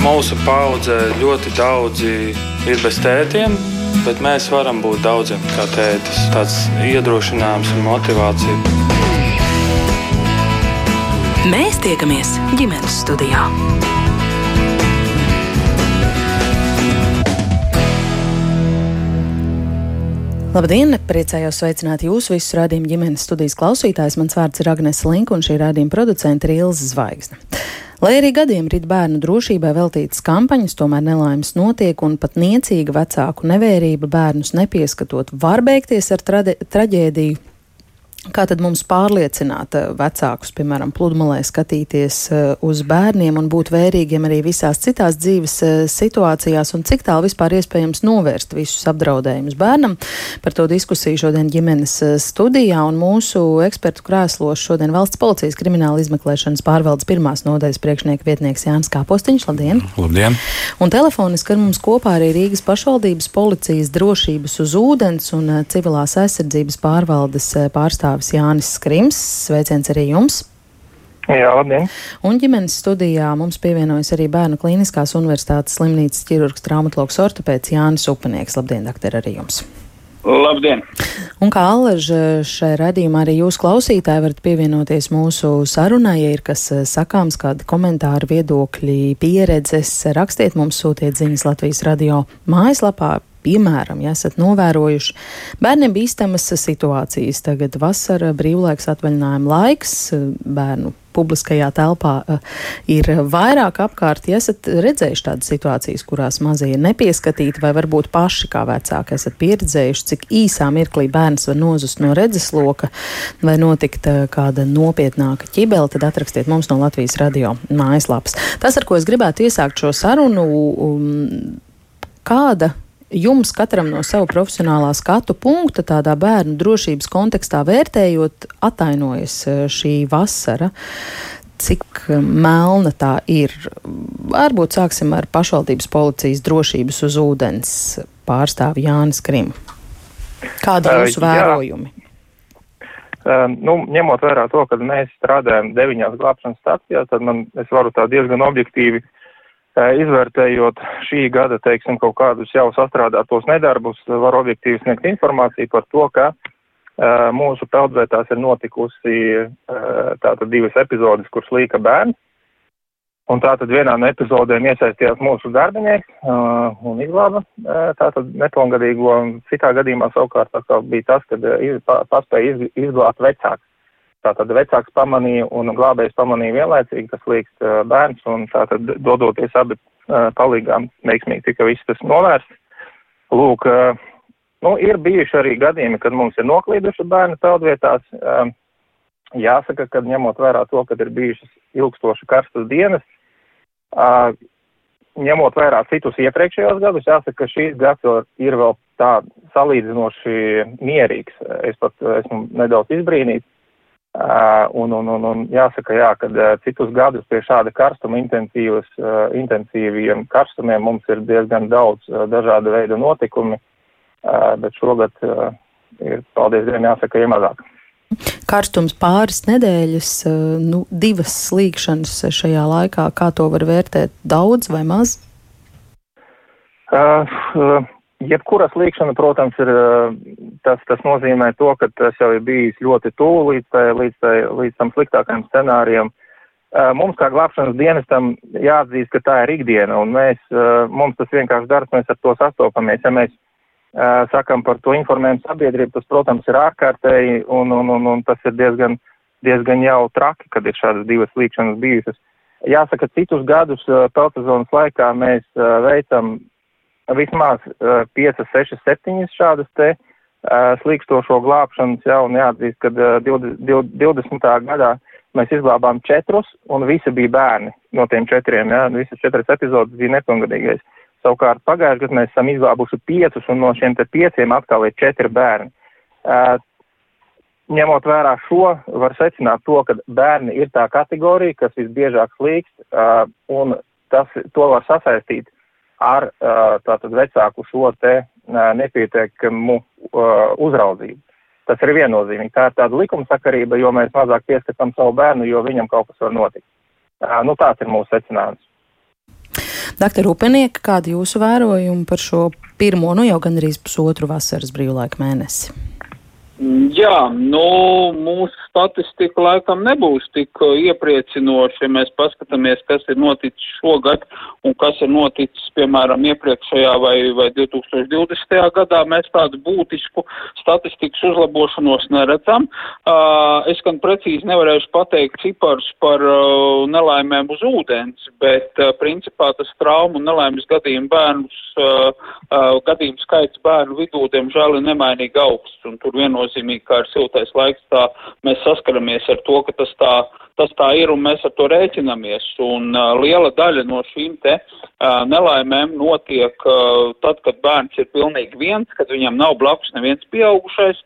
Mūsu paudze ļoti daudzi ir bez tētiem, bet mēs varam būt daudziem kā tētis. Tāds iedrošinājums un motivācija. Mēs tiekamies ģimenes studijā. Labdien! Priecājos sveicināt jūs visus rādījumu ģimenes studijas klausītājus. Mans vārds ir Agnēs Linka un šī rādījuma producente ir Ilza Zvaigzne. Lai arī gadiem rīt bērnu drošībai veltītas kampaņas, tomēr nelaimes notiek un pat niecīga vecāku nevērība bērnus nepieskatot. Var beigties ar traģēdiju Kā tad mums pārliecināt eh, vecākus, piemēram, pludmalē skatīties eh, uz bērniem un būt vērīgiem arī visās citās dzīves eh, situācijās un cik tālu vispār iespējams novērst visus apdraudējumus bērnam? Par to diskusiju šodien ģimenes studijā un mūsu ekspertu krēslos šodien valsts policijas krimināla izmeklēšanas pārvaldes pirmās nodaļas priekšnieka vietnieks Jānis Kāpostiņš. Labdien! Labdien! Un telefoniski ar mums kopā arī Rīgas pašvaldības policijas drošības uz ūdens un civilās aizsardzības pārvaldes pārstāvja pārstāvis Jānis Skrims. Sveiciens arī jums! Jā, labdien! Un ģimenes studijā mums pievienojas arī Bērnu Kliniskās Universitātes slimnīcas ķirurgs traumatologs ortopēds Jānis Upanieks. Labdien, doktor, arī jums! Labdien! Un kā alaž šai radījumā arī jūs klausītāji varat pievienoties mūsu sarunai, ja ir kas eh, sakāms, kādi komentāri, viedokļi, pieredzes, rakstiet mums, sūtiet ziņas Latvijas radio mājaslapā Piemēram, ja esat novērojuši bērniem bīstamas situācijas, tagad vasara, brīvlaiks, atvaļinājuma laiks, bērnu publiskajā telpā uh, ir vairāk apkārt. Ja esat redzējuši tādas situācijas, kurās mazie ir nepieskatīti, vai varbūt paši kā vecāki esat pieredzējuši, cik īsā mirklī bērns var nozust no redzesloka, vai notikt uh, kāda nopietnāka ķibele, tad atrakstiet mums no Latvijas radio mājaslapas. Tas, ar ko es gribētu iesākt šo sarunu, um, kāda jums katram no sava profesionālā skatu punkta, tādā bērnu drošības kontekstā vērtējot, atainojas e, šī vasara? Cik melna tā ir? Varbūt sāksim ar pašvaldības policijas drošības uz ūdens pārstāvi Jānis Krim. Kādi ir jūsu vērojumi? Uh, nu, ņemot vērā to, ka mēs strādājam deviņās glābšanas stācijās, tad man, es varu tā diezgan objektīvi uh, Izvērtējot šī gada, teiksim, kaut kādus jau sastrādātos nedarbus, var objektīvi sniegt informāciju par to, ka mūsu peldvētās ir notikusi tātad divas epizodes, kur slīka bērns. Un tātad vienā no epizodēm iesaistījās mūsu darbinieks uh, un izglāba uh, tātad nepilngadīgo, un citā gadījumā savukārt tā bija tas, kad uh, paspēja iz, izglābt vecāks. Tātad vecāks pamanīja un glābējs pamanīja vienlaicīgi, kas uh, bērns, un tātad dodoties abi palīgām, veiksmīgi tika viss tas novērsts. Lūk, nu, ir bijuši arī gadījumi, kad mums ir noklīduši bērnu peldvietās. Jāsaka, ka ņemot vērā to, ka ir bijušas ilgstoši karstas dienas, ņemot vērā citus iepriekšējos gadus, jāsaka, ka šīs gads ir vēl tā salīdzinoši mierīgs. Es pat esmu nedaudz izbrīnīts un, un, un, un jāsaka, jā, ka uh, citus gadus pie šāda karstuma intensīvas, uh, intensīviem karstumiem mums ir diezgan daudz uh, dažāda veida notikumi, uh, bet šogad uh, ir, paldies Dievam, jāsaka, ir mazāk. Karstums pāris nedēļas, uh, nu, divas slīkšanas šajā laikā, kā to var vērtēt, daudz vai maz? Uh, uh, Jebkura slīkšana, protams, ir, eh, tas, tas nozīmē to, ka tas jau ir bijis ļoti tuvu līdz, tai, līdz, tai, līdz tam sliktākajam scenārijam. Eh, mums, kā glābšanas dienestam, jāatzīst, ka tā ir ikdiena, un mēs, eh, mums tas vienkārši darbs, mēs ar to sastopamies. Ja mēs sakam par to informējumu sabiedrību, tas, protams, ir ārkārtēji, un, un, un, un tas ir diezgan, diezgan jau traki, kad ir šādas divas slīkšanas bijušas. Jāsaka, citus gadus peltazonas laikā mēs veicam vismaz uh, 5, 6, 7 šādas te uh, slīkstošo glābšanas jau un jāatzīst, ka uh, 20, 20. gadā mēs izglābām četrus un visi bija bērni no tiem četriem, jā, visas četras epizodes bija nepilngadīgais. Savukārt pagājušajā gadā mēs esam izglābuši piecus un no šiem te pieciem atkal ir četri bērni. Uh, ņemot vērā šo, var secināt to, ka bērni ir tā kategorija, kas visbiežāk slīkst, uh, un tas, to var sasaistīt ar tātad vecāku šo te nepietiekamu uzraudzību. Tas ir viennozīmīgi. Tā ir tāda likumsakarība, jo mēs mazāk pieskatām savu bērnu, jo viņam kaut kas var notikt. Nu, tāds ir mūsu secinājums. Doktor Upenieka, kādi jūsu vērojumi par šo pirmo, nu jau gandrīz pusotru vasaras brīvlaika mēnesi? Jā, nu, mūsu statistika laikam nebūs tik uh, iepriecinoša, ja mēs paskatāmies, kas ir noticis šogad un kas ir noticis, piemēram, iepriekšējā vai, vai 2020. gadā. Mēs tādu būtisku statistikas uzlabošanos neredzam. Uh, es gan precīzi nevarēšu pateikt ciparus par uh, nelaimēm uz ūdens, bet principā tas traumu un nelaimes gadījumu bērnus, gadījumu skaits bērnu vidū, diemžēl, ir nemainīgi augsts. Viennozīmīgi, kā ir siltais laiks, tā mēs saskaramies ar to, ka tas tā, tas tā ir un mēs ar to rēķinamies. Un uh, liela daļa no šīm te uh, nelaimēm notiek uh, tad, kad bērns ir pilnīgi viens, kad viņam nav blakus neviens pieaugušais,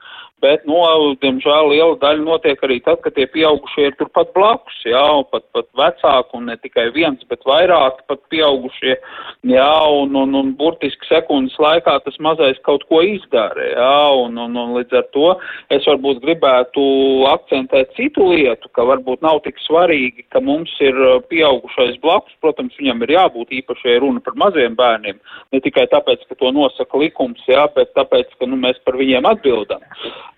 bet, nu, diemžēl liela daļa notiek arī tad, kad tie pieaugušie ir turpat blakus, jā, un pat, pat vecāki, un ne tikai viens, bet vairāki pat pieaugušie, jā, un, un, un burtiski sekundes laikā tas mazais kaut ko izdara, jā, un, un, un līdz ar to es varbūt gribētu akcentēt citu lietu, ka varbūt nav tik svarīgi, ka mums ir uh, pieaugušais blakus, protams, viņam ir jābūt īpaši, ja runa par maziem bērniem, ne tikai tāpēc, ka to nosaka likums, jā, bet tāpēc, ka, nu, mēs par viņiem atbildam.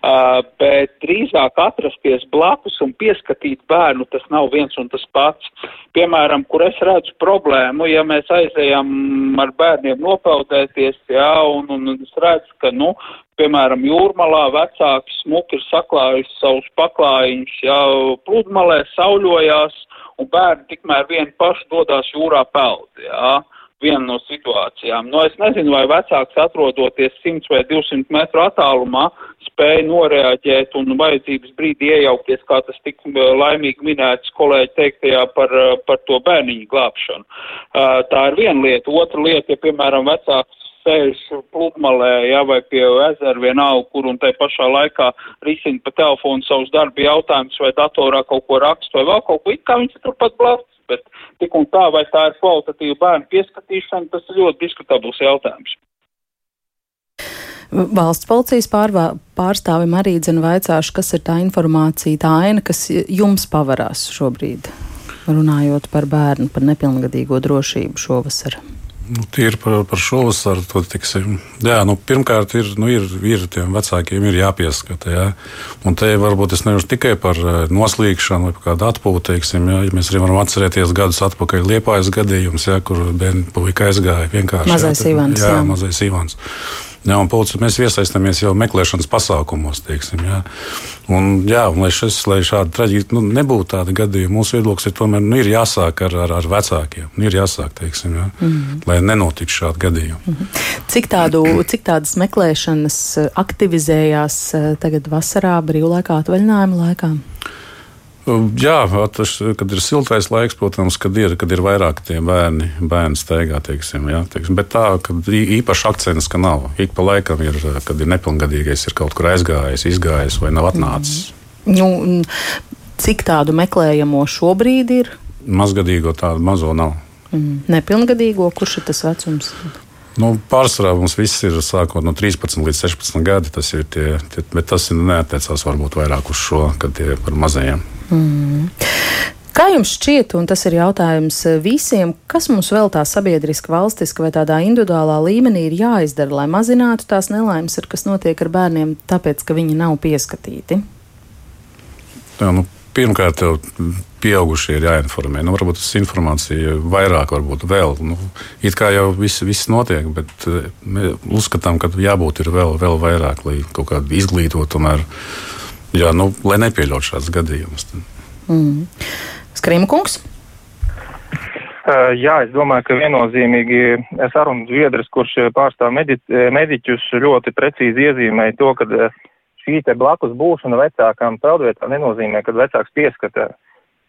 Uh, bet drīzāk atrasties blakus un pieskatīt bērnu, tas nav viens un tas pats. Piemēram, kur es redzu problēmu, ja mēs aizējam ar bērniem nopeldēties, jā, un, un es redzu, ka, nu, piemēram, jūrmalā vecāki smuki ir saklājuši savus paklājiņus, jā, pludmalē sauļojās, un bērni tikmēr vien paši dodās jūrā peld, jā. Uh, viena no situācijām. Nu, es nezinu, vai vecāks atrodoties 100 vai 200 metru attālumā spēja noreaģēt un vajadzības brīdī iejaukties, kā tas tik laimīgi minēts kolēģi teiktajā par, par to bērniņu glābšanu. Tā ir viena lieta. Otra lieta, ja, piemēram, vecāks sēž pludmalē, ja, vai pie ezera vienalga, kur un tai pašā laikā risina pa telefonu savus darba jautājumus vai datorā kaut ko rakstu vai vēl kaut ko, it kā viņš turpat blakus bet tik un tā, vai tā ir kvalitatīva bērnu pieskatīšana, tas ir ļoti diskutabls jautājums. Valsts policijas pārvā, pārstāvim arī dzina vaicāšu, kas ir tā informācija, tā aina, kas jums pavarās šobrīd, runājot par bērnu, par nepilngadīgo drošību šovasar. Nu, Tīri par, par šovasaru. To, tiksim, jā, nu, pirmkārt, ir, nu, ir, ir tiem vecākiem ir jāpieskata. Jā. Un te varbūt es nevaru tikai par eh, noslīkšanu vai kādu atpūtu. Teiksim, jā, ja mēs arī varam atcerēties gadus atpakaļ liepājas gadījums, jā, kur bērni puika aizgāja vienkārši. Mazais jā, Ivans. Jā, jā. mazais Ivans. Un policija, mēs iesaistāmies jau meklēšanas pasākumos. Teiksim, jā. Un, jā, un, lai, šis, lai šāda traģēdija nu, nebūtu tāda gadījuma, mūsu viedoklis ir tomēr nu, ir jāsāk ar, ar, ar vecākiem. Nu, ir jāsāk, teiksim, jā, mm -hmm. lai nenotiktu šādi gadījumi. Mm -hmm. cik, tādu, cik tādas meklēšanas aktivizējās eh, tagad vasarā brīvlaikā atvaļinājuma laikā? Jā, tas, kad ir siltais laiks, protams, kad ir, kad ir vairāk tie bērni, bērni steigā, teiksim, jā, teiksim. Bet tā, ka īpaši akcents, ka nav. Ik pa laikam ir, kad ir nepilngadīgais, ir kaut kur aizgājis, izgājis vai nav atnācis. Nu, cik tādu meklējamo šobrīd ir? Mazgadīgo tādu mazo nav. Mm. Nepilngadīgo, kurš ir tas vecums? Nu, pārsvarā mums viss ir sākot no 13 līdz 16 gadi. Tas ir tie, tie bet tas neatiecās varbūt vairāk uz šo, kad tie ir par mazajiem. Mm. Kā jums šķiet, un tas ir jautājums visiem, kas mums vēl tā sabiedriski, valstiski vai tādā individuālā līmenī ir jāizdara, lai mazinātu tās nelaimes, kas notiek ar bērniem, tāpēc, ka viņi nav pieskatīti? Jā, nu, pirmkārt, jau pieaugušie ir jāinformē. Nu, varbūt tas informācija vairāk, varbūt vēl. Nu, it kā jau viss, viss notiek, bet eh, mēs uzskatām, ka jābūt vēl, vēl vairāk, lai kaut kādu izglītotu, tomēr, jā, nu, lai nepieļautu šādas gadījumus. Mm. Skrimkungs. Uh, jā, es domāju, ka viennozīmīgi sarunas biedrs, kurš pārstāv medi mediķus, ļoti precīzi iezīmēja to, ka šī te blakus būšana vecākām peldvietā nenozīmē, ka vecāks pieskata.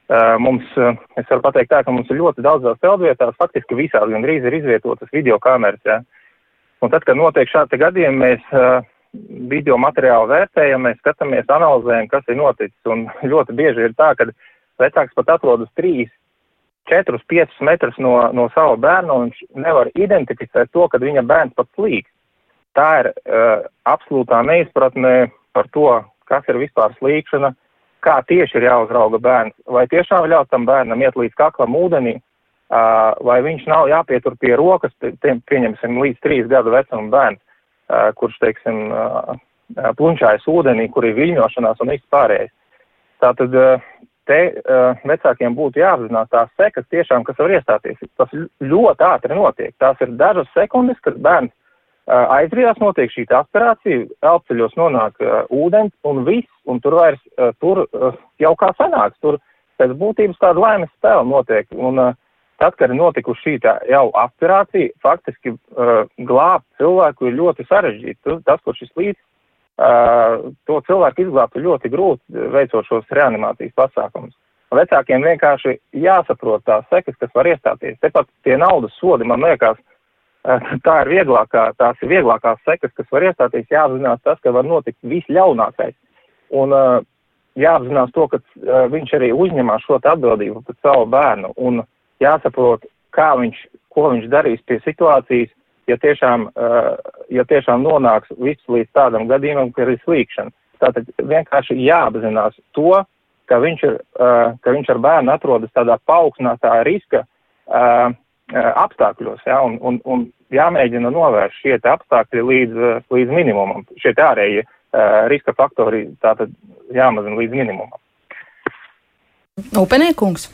Uh, mums, uh, es varu pateikt tā, ka mums ir ļoti daudzās peldvietās, faktiski visās gandrīz ir izvietotas video kameras. Ja? Un tad, kad notiek šādi gadījumi, mēs uh, video materiālu vērtējam, mēs skatāmies, analizējam, kas ir noticis. Un ļoti bieži ir tā, ka vecāks pat atrodas 3, 4, 5 metrus no, no sava bērna, un viņš nevar identificēt to, kad viņa bērns pat slīg. Tā ir uh, absolūtā neizpratne par to, kas ir vispār slīkšana, kā tieši ir jāuzrauga bērns. Vai tiešām ļaut tam bērnam iet līdz kaklam ūdenī, uh, vai viņš nav jāpietur pie rokas, tiem, pieņemsim, līdz trīs gadu vecuma bērns, uh, kurš, teiksim, uh, plunčājas ūdenī, kur ir viļņošanās un viss pārējais. Tātad uh, te vecākiem būtu jāapzinās tās sekas tiešām, kas var iestāties. Tas ļoti ātri notiek. Tās ir dažas sekundes, kad bērns aizrijās, notiek šī aspirācija, elpceļos nonāk ūdens un viss, un tur vairs, tur jau kā sanāks, tur pēc būtības tāda laimes spēle notiek. Un, uh, tad, kad ir notikusi šī jau aspirācija, faktiski uh, glābt cilvēku ir ļoti sarežģīti. Tas, kur šis līdz, uh, to cilvēku izglābt ir ļoti grūti veicot šos reanimācijas pasākumus. Vecākiem vienkārši jāsaprot tās sekas, kas var iestāties. Tepat tie naudas sodi, man liekas, uh, tā ir vieglākā, tās ir vieglākās sekas, kas var iestāties. Jāapzinās tas, ka var notikt visļaunākais. Un uh, jāapzinās to, ka uh, viņš arī uzņemās šo atbildību par savu bērnu un jāsaprot, kā viņš, ko viņš darīs pie situācijas, ja tiešām, uh, ja tiešām nonāks viss līdz tādam gadījumam, ka ir slīkšana. Tātad vienkārši jāapzinās to, ka viņš, ir, uh, ka viņš ar bērnu atrodas tādā paaugstinātā riska uh, apstākļos, ja, un, un, un jāmēģina novērst šie apstākļi līdz, līdz minimumam, šie ārējie riska faktori tātad jāmazina līdz minimumam. Upenīkungs.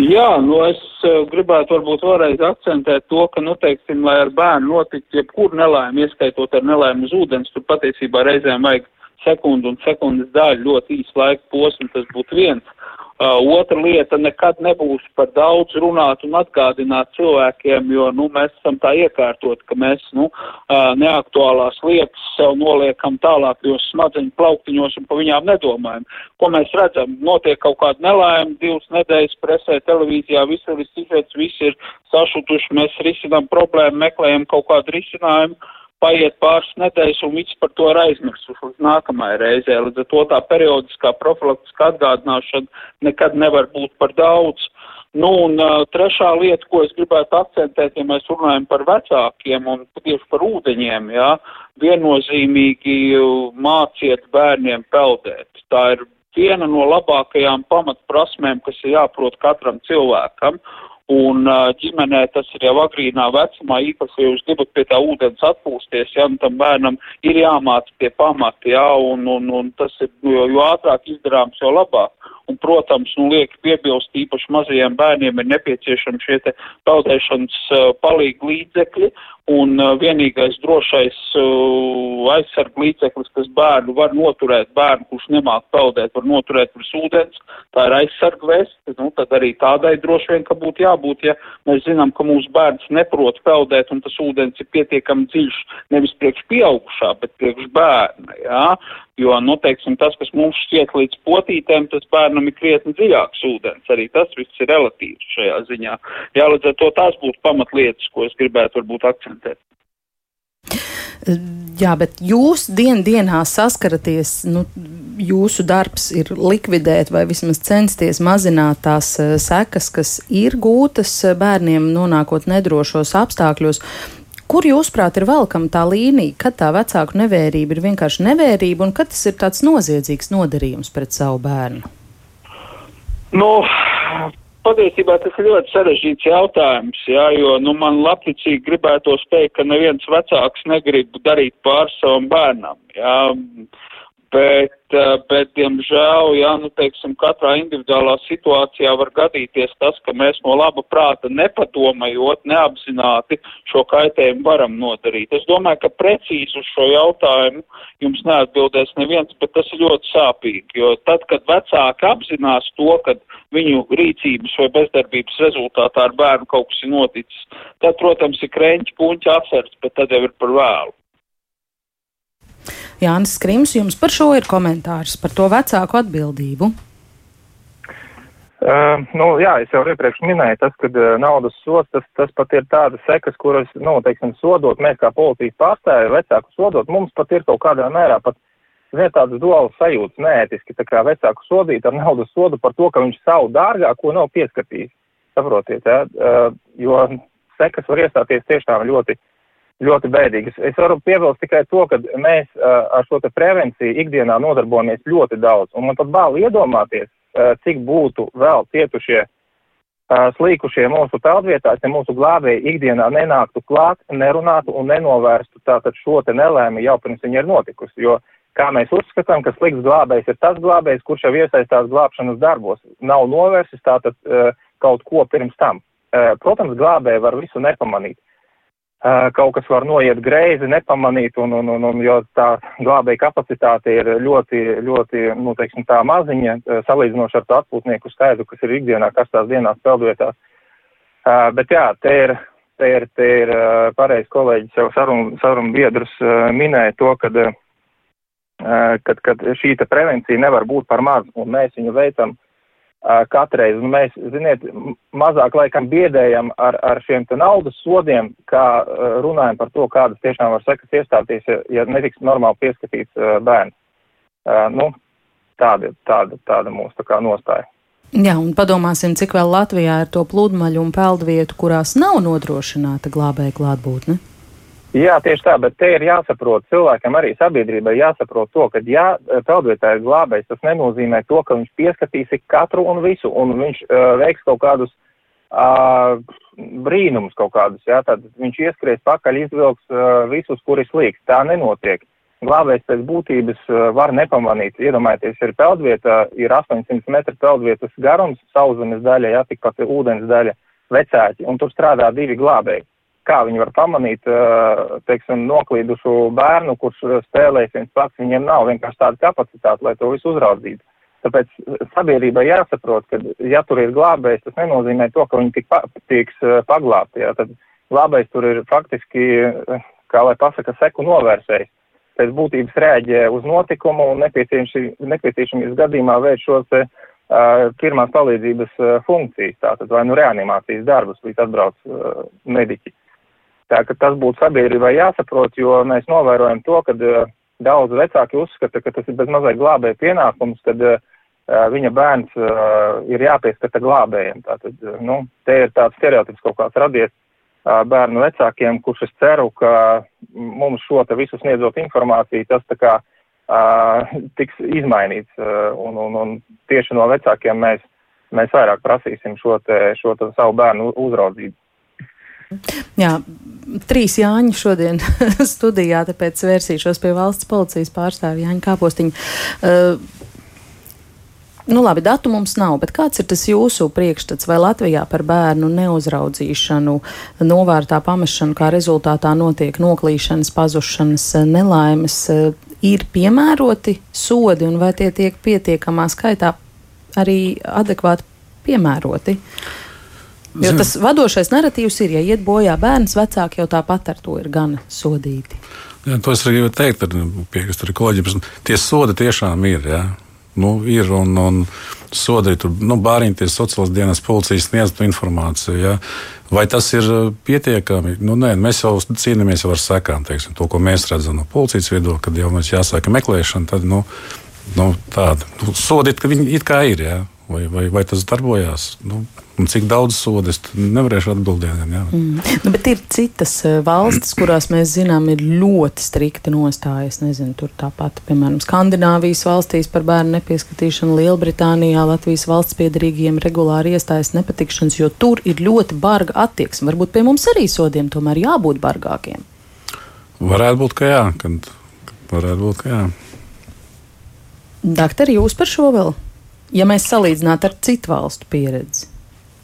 Jā, nu es uh, gribētu varbūt vēlreiz akcentēt to, ka, nu, teiksim, lai ar bērnu notiktu jebkur nelaime, ieskaitot ar nelaimi uz ūdens, tur patiesībā reizēm vajag sekundu un sekundes daļu ļoti īsu laiku posmu, tas būtu viens. Uh, otra lieta - nekad nebūs par daudz runāt un atgādināt cilvēkiem, jo, nu, mēs esam tā iekārtot, ka mēs, nu, uh, neaktuālās lietas sev noliekam tālākajos smadzeņu plauktiņos un pa viņām nedomājam. Ko mēs redzam? Notiek kaut kāda nelaime, divas nedēļas presē, televīzijā, visi ir izsižets, visi ir sašutuši, mēs risinām problēmu, meklējam kaut kādu risinājumu paiet pāris nedēļas un viss par to ir aizmirsuši līdz nākamajai reizē. Līdz ar to tā periodiskā profilaktiskā atgādināšana nekad nevar būt par daudz. Nu, un uh, trešā lieta, ko es gribētu akcentēt, ja mēs runājam par vecākiem un tieši par ūdeņiem, jā, viennozīmīgi māciet bērniem peldēt. Tā ir viena no labākajām pamatprasmēm, kas ir jāprot katram cilvēkam. Un ģimenē tas ir jau agrīnā vecumā, īpaši, ja jūs gribat pie tā ūdens atpūsties, ja, un tam bērnam ir jāmāca pie pamata, jā, un, un, un tas ir, jo, jo ātrāk izdarāms, jo labāk. Un, protams, nu, liek piebilst īpaši mazajiem bērniem ir nepieciešami šie te peldēšanas uh, palīgi līdzekļi, un uh, vienīgais drošais uh, aizsarg līdzeklis, kas bērnu var noturēt, bērnu, kurš nemāk peldēt, var noturēt virs ūdens, tā ir aizsarg vesti, nu, tad arī tādai droši vien, ka būtu jābūt, ja mēs zinām, ka mūsu bērns neprot peldēt, un tas ūdens ir pietiekami dziļš, nevis priekš pieaugušā, bet priekš bērna, jā, jo, nu, teiksim, tas, kas mums šķiet līdz potītēm, tas bērnam ir krietni dziļāks ūdens. Arī tas viss ir relatīvs šajā ziņā. Jā, līdz ar to tās būtu pamatlietas, ko es gribētu varbūt akcentēt. Jā, bet jūs dien dienā saskaraties, nu, jūsu darbs ir likvidēt vai vismaz censties mazināt tās eh, sekas, kas ir gūtas eh, bērniem nonākot nedrošos apstākļos. Kur jūsuprāt ir velkama tā līnija, kad tā vecāku nevērība ir vienkārši nevērība un kad tas ir tāds noziedzīgs nodarījums pret savu bērnu? Nu, patiesībā tas ir ļoti sarežģīts jautājums, jā, jo nu, man labticīgi gribētos teikt, ka neviens vecāks negrib darīt pār savam bērnam. Jā. Bet, eh, bet, diemžēl, jā, nu, teiksim, katrā individuālā situācijā var gadīties tas, ka mēs no laba prāta nepadomājot, neapzināti šo kaitējumu varam nodarīt. Es domāju, ka precīzi uz šo jautājumu jums neatbildēs neviens, bet tas ir ļoti sāpīgi, jo tad, kad vecāki apzinās to, ka viņu rīcības vai bezdarbības rezultātā ar bērnu kaut kas ir noticis, tad, protams, ir krēņķi puņķi atcerts, bet tad jau ir par vēlu. Jānis Krims, jums par šo ir komentārs par to vecāku atbildību. Uh, nu, jā, es jau iepriekš minēju, tas, ka uh, naudas sots, tas, tas pat ir tādas sekas, kuras, nu, teiksim, sodot, mēs kā policijas pārstāvi, vecāku sodot, mums pat ir kaut kādā mērā pat ziniet, tādas duālas sajūtas, neētiski, tā kā vecāku sodīt ar naudas sodu par to, ka viņš savu dārgāko nav pieskatījis. Saprotiet, jā, uh, jo sekas var iestāties tiešām ļoti ļoti bēdīgas. Es varu piebilst tikai to, ka mēs uh, ar šo prevenciju ikdienā nodarbojamies ļoti daudz, un man pat bāli iedomāties, uh, cik būtu vēl cietušie slīkušie mūsu peldvietās, ja mūsu glābēji ikdienā nenāktu klāt, nerunātu un nenovērstu tātad šo te nelēmi jau pirms viņa ir notikusi, jo kā mēs uzskatām, ka slikts glābējs ir tas glābējs, kurš jau iesaistās glābšanas darbos, nav novērsis tātad kaut ko pirms tam. Protams, glābēji var visu nepamanīt. Kaut kas var noiet greizi, nepamanīt, un, un, un, un jo tā glābēja kapacitāte ir ļoti, ļoti, nu, teiksim, tā maziņa, salīdzinoši ar to atpūtnieku skaitu, kas ir ikdienā karstās dienās peldvietās. Bet jā, te ir, te ir, te ir pareizi kolēģis jau sarunu sarun biedrus minēja to, kad, kad, kad šī prevencija nevar būt par maz, un mēs viņu veicam katreiz. Un mēs, ziniet, mazāk laikam biedējam ar, ar šiem te naudas sodiem, kā runājam par to, kādas tiešām var sekas iestāties, ja, ja netiks normāli pieskatīts bērns. Nu, tāda, tāda, tāda mūsu tā kā nostāja. Jā, un padomāsim, cik vēl Latvijā ir to pludmaļu un peldvietu, kurās nav nodrošināta glābēja klātbūtne. Jā, tieši tā, bet te ir jāsaprot, cilvēkam arī sabiedrībai jāsaprot to, ka ja peldvietā ir glābējs, tas nenozīmē to, ka viņš pieskatīs katru un visu, un viņš uh, veiks kaut kādus uh, brīnumus kaut kādus, jā, tad viņš ieskries pakaļ, izvilks uh, visus, kuri slīgs. Tā nenotiek. Glābējs pēc būtības uh, var nepamanīt. Iedomājieties, ir peldvieta, ir 800 metru peldvietas garums, sauszemes daļa, jā, tikpat ūdens daļa, vecāki, un tur strādā divi glābēji kā viņi var pamanīt, teiksim, noklīdušu bērnu, kurš spēlēs viens pats, viņiem nav vienkārši tāda kapacitāte, lai to visu uzraudzītu. Tāpēc sabiedrībai jāsaprot, ka, ja tur ir glābējs, tas nenozīmē to, ka viņi tik pa, tiks paglābti. Jā. Tad glābējs tur ir faktiski, kā lai pasaka, seku novērsējs. Pēc būtības rēģē uz notikumu un nepieciešamības gadījumā veids šos te, uh, pirmās palīdzības funkcijas, tātad vai nu reanimācijas darbus, līdz atbrauc uh, mediķi. Tā ka tas būtu sabiedrībai jāsaprot, jo mēs novērojam to, ka uh, daudz vecāki uzskata, ka tas ir bez mazliet glābēja pienākums, kad uh, viņa bērns uh, ir jāpieskata glābējiem. Tātad, nu, te ir tāds stereotips kaut kāds radies uh, bērnu vecākiem, kurš es ceru, ka mums šo te visu sniedzot informāciju, tas tā kā uh, tiks izmainīts, uh, un, un, un tieši no vecākiem mēs, mēs vairāk prasīsim šo te, šo te savu bērnu uzraudzību. Jā, trīs Jāņi šodien studijā, tāpēc vērsīšos pie valsts policijas pārstāvja Jāņa Kāpostiņa. Uh, Nu, labi, datu mums nav, bet kāds ir tas jūsu priekšstats vai Latvijā par bērnu neuzraudzīšanu, novērtā pamešanu, kā rezultātā notiek noklīšanas, pazušanas, nelaimes, ir piemēroti sodi un vai tie tiek pietiekamā skaitā arī adekvāti piemēroti? Uh, Jo tas vadošais narratīvs ir, ja iet bojā bērns, vecāki jau tāpat ar to ir gana sodīti. Jā, to es arī gribēju teikt, piekrist ar kolēģiem. Tie sodi tiešām ir. Jā. Nu, ir un, un sodīt, tur nu, bāriņties sociālās dienas policijas sniedz informāciju. Ja? Vai tas ir pietiekami? Nu, nē, mēs jau cīnāmies ar sekām, teiksim, to, ko mēs redzam no policijas viedokļa, kad jau mums jāsaka meklēšana. Tad, nu, nu, tāda nu, sodīt, ka viņi it kā ir. Ja? Vai, vai, vai tas darbojās? Nu, cik daudz sodu es nevarēšu atbildēt. Mm. Nu, bet ir citas eh, valstis, kurās mēs zinām, ir ļoti strikta nostāja. Es nezinu, tur tāpat, piemēram, Skandināvijas valstīs par bērnu nepieskatīšanu, Lielbritānijā, Latvijas valsts piedarīgiem regulāri iestājas nepatikšanas, jo tur ir ļoti barga attieksme. Varbūt pie mums arī sodiem tomēr jābūt bargākiem. Varētu būt, ka jā. Kad, kad varētu būt, ka jā. Doktori, jūs par šo vēl? Ja mēs salīdzinātu ar citu valstu pieredzi.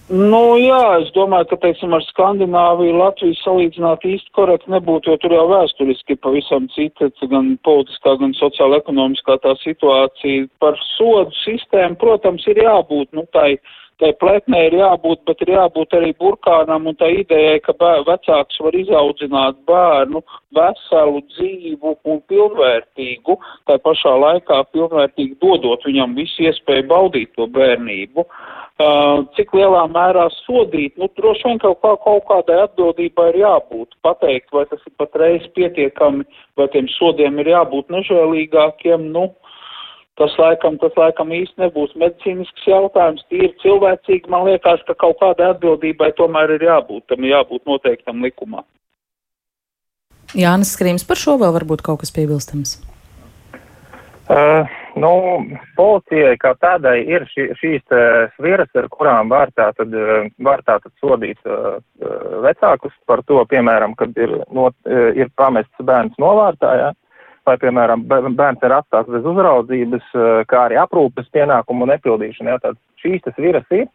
Nu, jā, es domāju, ka, teiksim, ar Skandināviju Latviju salīdzināt īsti korekti nebūtu, jo tur jau vēsturiski pavisam cita, gan politiskā, gan sociāla ekonomiskā tā situācija. Par sodu sistēmu, protams, ir jābūt, nu, tai, tai plētnē ir jābūt, bet ir jābūt arī burkānam un tā idejai, ka bēr, vecāks var izaudzināt bērnu veselu, dzīvu un pilnvērtīgu, tā pašā laikā pilnvērtīgi dodot viņam visu iespēju baudīt to bērnību. Uh, Uh, cik lielā mērā sodīt, nu, droši vien kaut, kā, kaut kādai atbildībai ir jābūt. Pateikt, vai tas ir patreiz pietiekami, vai tiem sodiem ir jābūt nežēlīgākiem, nu, tas laikam, tas laikam īsti nebūs medicīnisks jautājums, tīri cilvēcīgi, man liekas, ka kaut kādai atbildībai tomēr ir jābūt, tam jābūt noteiktam likumā. Jānis Skrīms par šo vēl varbūt kaut kas piebilstams. Uh, nu, policijai kā tādai ir šī, šīs sviras, ar kurām var tātad, var tātad sodīt uh, vecākus par to, piemēram, kad ir, not, ir pamests bērns novārtā, ja? Vai, piemēram, bērns ir atstāts bez uzraudzības, kā arī aprūpes pienākumu nepildīšana. Ja? Tad šīs tas viras ir,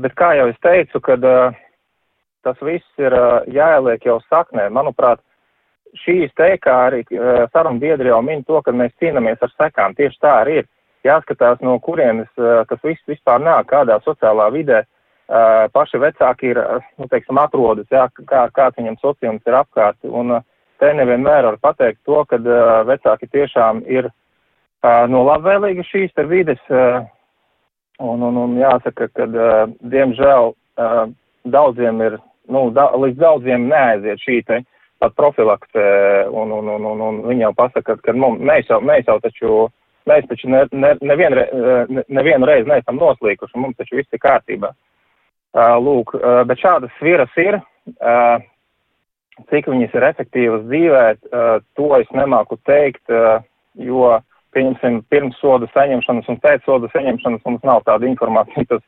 bet kā jau es teicu, kad tas viss ir jāieliek jau saknē, manuprāt, šīs te, kā arī sarunu biedri jau min to, ka mēs cīnāmies ar sekām. Tieši tā arī ir. Jāskatās, no kurienes tas viss vispār nāk, kādā sociālā vidē paši vecāki ir, nu, teiksim, atrodas, jā, kā, kāds viņam sociums ir apkārt. Un uh, te nevienmēr var pateikt to, ka uh, vecāki tiešām ir uh, no labvēlīga šīs te vides. Uh, un, un, un jāsaka, ka, uh, diemžēl, uh, daudziem ir, nu, da, līdz daudziem neaiziet šī te pat profilakse, un, un, un, un, un viņi jau pasaka, ka mums, mēs, jau, mēs jau taču, mēs taču ne, ne, nevienu, ne, nevienu reizi neesam noslīkuši, mums taču viss ir kārtībā. Uh, lūk, uh, bet šādas sviras ir, uh, cik viņas ir efektīvas dzīvē, uh, to es nemāku teikt, uh, jo, pieņemsim, pirms soda saņemšanas un pēc soda saņemšanas mums nav tāda informācija, tas